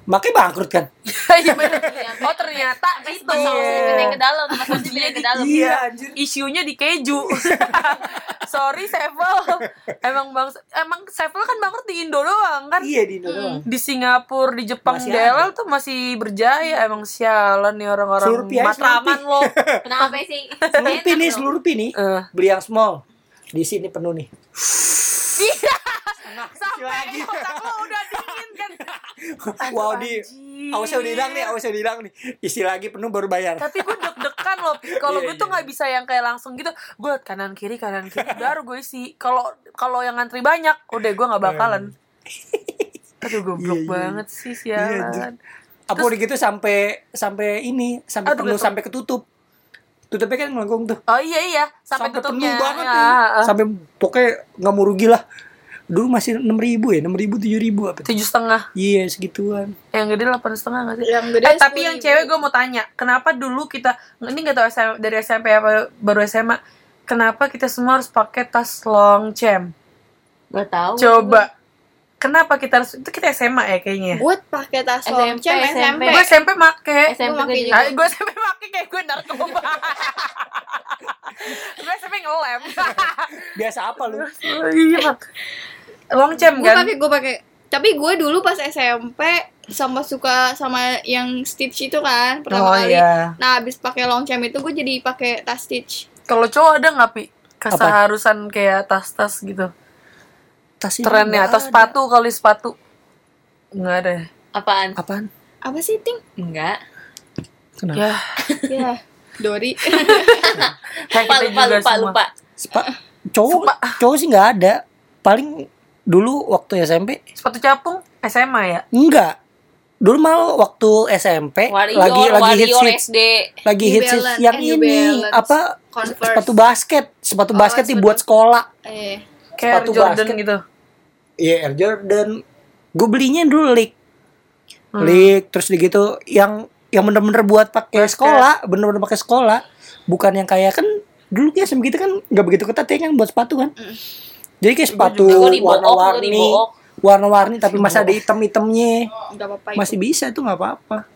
C: makanya bangkrut kan
A: Iya oh ternyata itu.
D: Yang ke dalam, ke dalam.
C: iya anjir
A: isunya di keju. Sorry Sevel. Emang bang emang Sevel kan bangkrut di Indo doang kan.
C: iya di Indo doang
A: Di Singapura, di Jepang,
C: Masih
A: DLL tuh masih berjaya. Emang sialan nih orang-orang matraman lo.
D: Kenapa sih?
C: Slurpee nih Slurpee nih
A: Eh,
C: beli yang small di sini penuh nih.
A: Sampai otak lo udah dingin kan.
C: wow di. awasnya udah hilang nih awasnya udah hilang nih. Isi lagi penuh baru bayar.
A: Tapi gue deg-degan loh. Kalau
C: Iya,
A: gue tuh
C: iya.
A: nggak bisa yang kayak langsung gitu. Gue kanan kiri kanan kiri baru gue isi. Kalau kalau yang ngantri banyak udah gue nggak bakalan. Aduh goblok
C: Iya, iya.
A: banget sih
C: Iya,
A: sialan.
C: Apa udah gitu sampai sampai ini sampai penuh sampai ketutup tutupnya kan melengkung tuh.
A: Oh iya iya. Sampai,
C: sampai
A: tutupnya.
C: penuh banget
A: Ya,
C: nih sampai pokoknya nggak mau rugi lah. Dulu masih enam ribu ya enam ribu tujuh ribu apa. Tuh?
A: tujuh setengah.
C: Iya segituan.
A: Yang gede delapan setengah nggak sih?
B: Yang gede
A: Eh, tapi
B: 10.000.
A: yang cewek gue mau tanya, kenapa dulu kita ini nggak tahu SM dari SMP apa baru SMA, kenapa kita semua harus pakai tas long chem?
D: Gak tahu.
A: Coba, kenapa kita harus itu kita SMA ya kayaknya?
B: Gue pakai tas
D: SMP,
B: SMP.
D: SMP.
A: Gue SMP make,
D: SMP gue
A: SMP make kayak gue narkoba. gue SMP ngelem.
C: Biasa apa lu?
A: Iya, Mak. Long cem
B: gue
A: kan?
B: pakai gue pakai tapi gue dulu pas SMP sama suka sama yang stitch itu kan pertama
A: Oh
B: kali
A: iya.
B: nah abis pakai long cam itu gue jadi pakai tas stitch
A: Kalau cowok ada nggak pi keseharusan kayak tas-tas gitu?
C: Tas
A: Trennya
C: ada.
A: sepatu kali sepatu? Nggak ada.
D: Apaan?
C: Apaan?
B: apa sih ting
D: Enggak.
C: Kenapa?
A: Ya,
B: ya Dori
A: kayak
D: Lupa,
A: kita
D: lupa,
A: juga
D: lupa,
A: semua.
D: lupa.
C: Sepa cowok cowok sih nggak ada. Paling dulu waktu SMP
A: Sepatu capung SMA ya?
C: enggak. Dulu malah waktu SMP
D: Warrior,
C: lagi lagi hits
D: Warrior
C: hits
D: SD.
C: lagi
B: New
C: hits hits
B: Balance,
C: yang
B: eh, New
C: ini
B: Balance.
C: apa
B: Converse.
C: sepatu basket sepatu
B: Oh,
C: basket
B: sepatu-
C: dibuat sekolah
B: eh
A: Kayak
C: Sepatu
A: Jordan
C: basket.
A: gitu.
C: Iya Air Jordan gue belinya dulu leak
A: Hmm.
C: leak terus gitu yang yang bener-bener buat pakai sekolah bener-bener pakai sekolah bukan yang kayak kan dulu kayak gitu kan nggak begitu ketat ya kan buat sepatu kan
B: Mm.
C: jadi kayak sepatu warna-warni warna-warni tapi masih ada item-itemnya masih bisa itu nggak apa-apa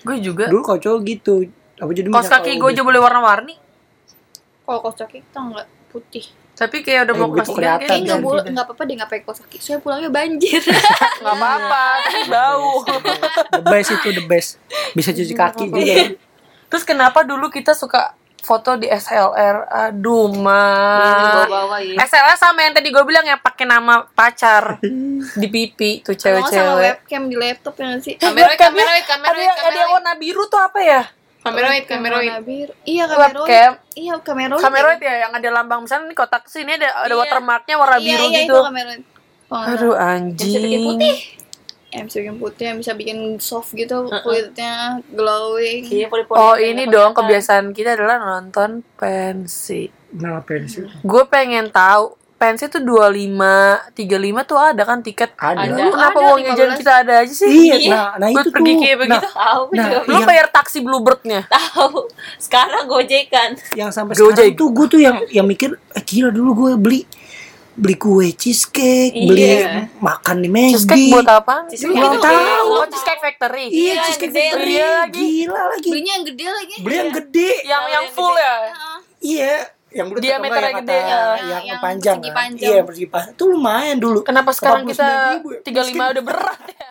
A: Gue juga.
C: dulu kalau cowok gitu apa jadi
A: Kaos kaki gue
C: udah-
A: aja boleh warna-warni.
B: kalau kaos kaki kita nggak putih
A: Tapi kayak udah
C: Eh,
A: mau kelas tiga
B: Kayaknya nggak
C: kan.
B: boleh nggak apa-apa deh nggak pakai kaos kaki soalnya pulangnya banjir
A: Nggak apa-apa, tapi bau.
C: the best itu the best bisa cuci kaki juga kan.
A: Terus kenapa dulu kita suka foto di SLR? Aduh, mah.
D: ya.
A: SLR sama yang tadi gue bilang yang pakai nama pacar di pipi tuh
B: nggak sama
A: cewek-cewek.
B: webcam di laptop ya nggak sih
D: Kameroid,
A: Webcamnya
D: kameroid, kameroid,
A: Ada yang, yang warna biru tuh apa ya?
D: Kameroid, kameroid.
B: warna biru. iya kameroid
A: Webcam.
B: iya kameroid
A: Kameroid ya yang ada lambang misalnya ini kotak sini ada ada
D: Iya.
A: watermarknya warna
B: iya,
A: biru
B: iya,
A: gitu.
B: itu kameroid Oh,
A: Aduh
B: Yang bisa bikin
A: anjing.
B: putih. yang bisa bikin putih yang bisa bikin soft gitu kulitnya glowing
D: Iya, poli-poli.
A: Oh ini dong kebiasaan kita adalah nonton pensi.
C: Kenapa pensil?
A: Gue pengen tahu pensi tuh 25, 35 tuh ada kan tiket.
C: Ada.
A: Lu kenapa
B: Ada,
A: uang jajan
B: 15.
A: kita ada aja sih?
C: Iya, nah, nah
A: Buat
C: itu
A: pergi
C: tuh.
A: kayak begitu.
D: Tahu
C: Nah,
D: juga.
A: Lu
C: Yang-
A: bayar taksi Bluebird-nya.
D: Tahu. Sekarang gojekan.
C: yang sampai
A: Gojek.
C: sekarang tuh gue tuh yang yang mikir eh, gila dulu gue beli beli kue cheesecake,
D: Iya.
C: beli makan di McD.
A: Cheesecake buat apa?
D: Cheesecake itu
C: tahu.
A: Oh, Cheesecake Factory.
C: Iya,
D: Iya,
C: cheesecake
D: gede
C: factory
A: lagi.
C: lagi. Gila lagi.
B: belinya yang gede lagi
C: Beli yang gede.
A: Yang yang
D: yang
A: full
D: gede.
A: ya.
C: Iya, yang bulat
A: Diameternya gede,
C: yang, kata-
B: ya.
C: yang,
B: Yang
C: panjang.
B: persegi
C: kan?
B: panjang.
C: Iya, persegi panjang. Itu lumayan dulu.
A: Kenapa sekarang kita
C: 89.000 ya?
A: 35 udah berat ya?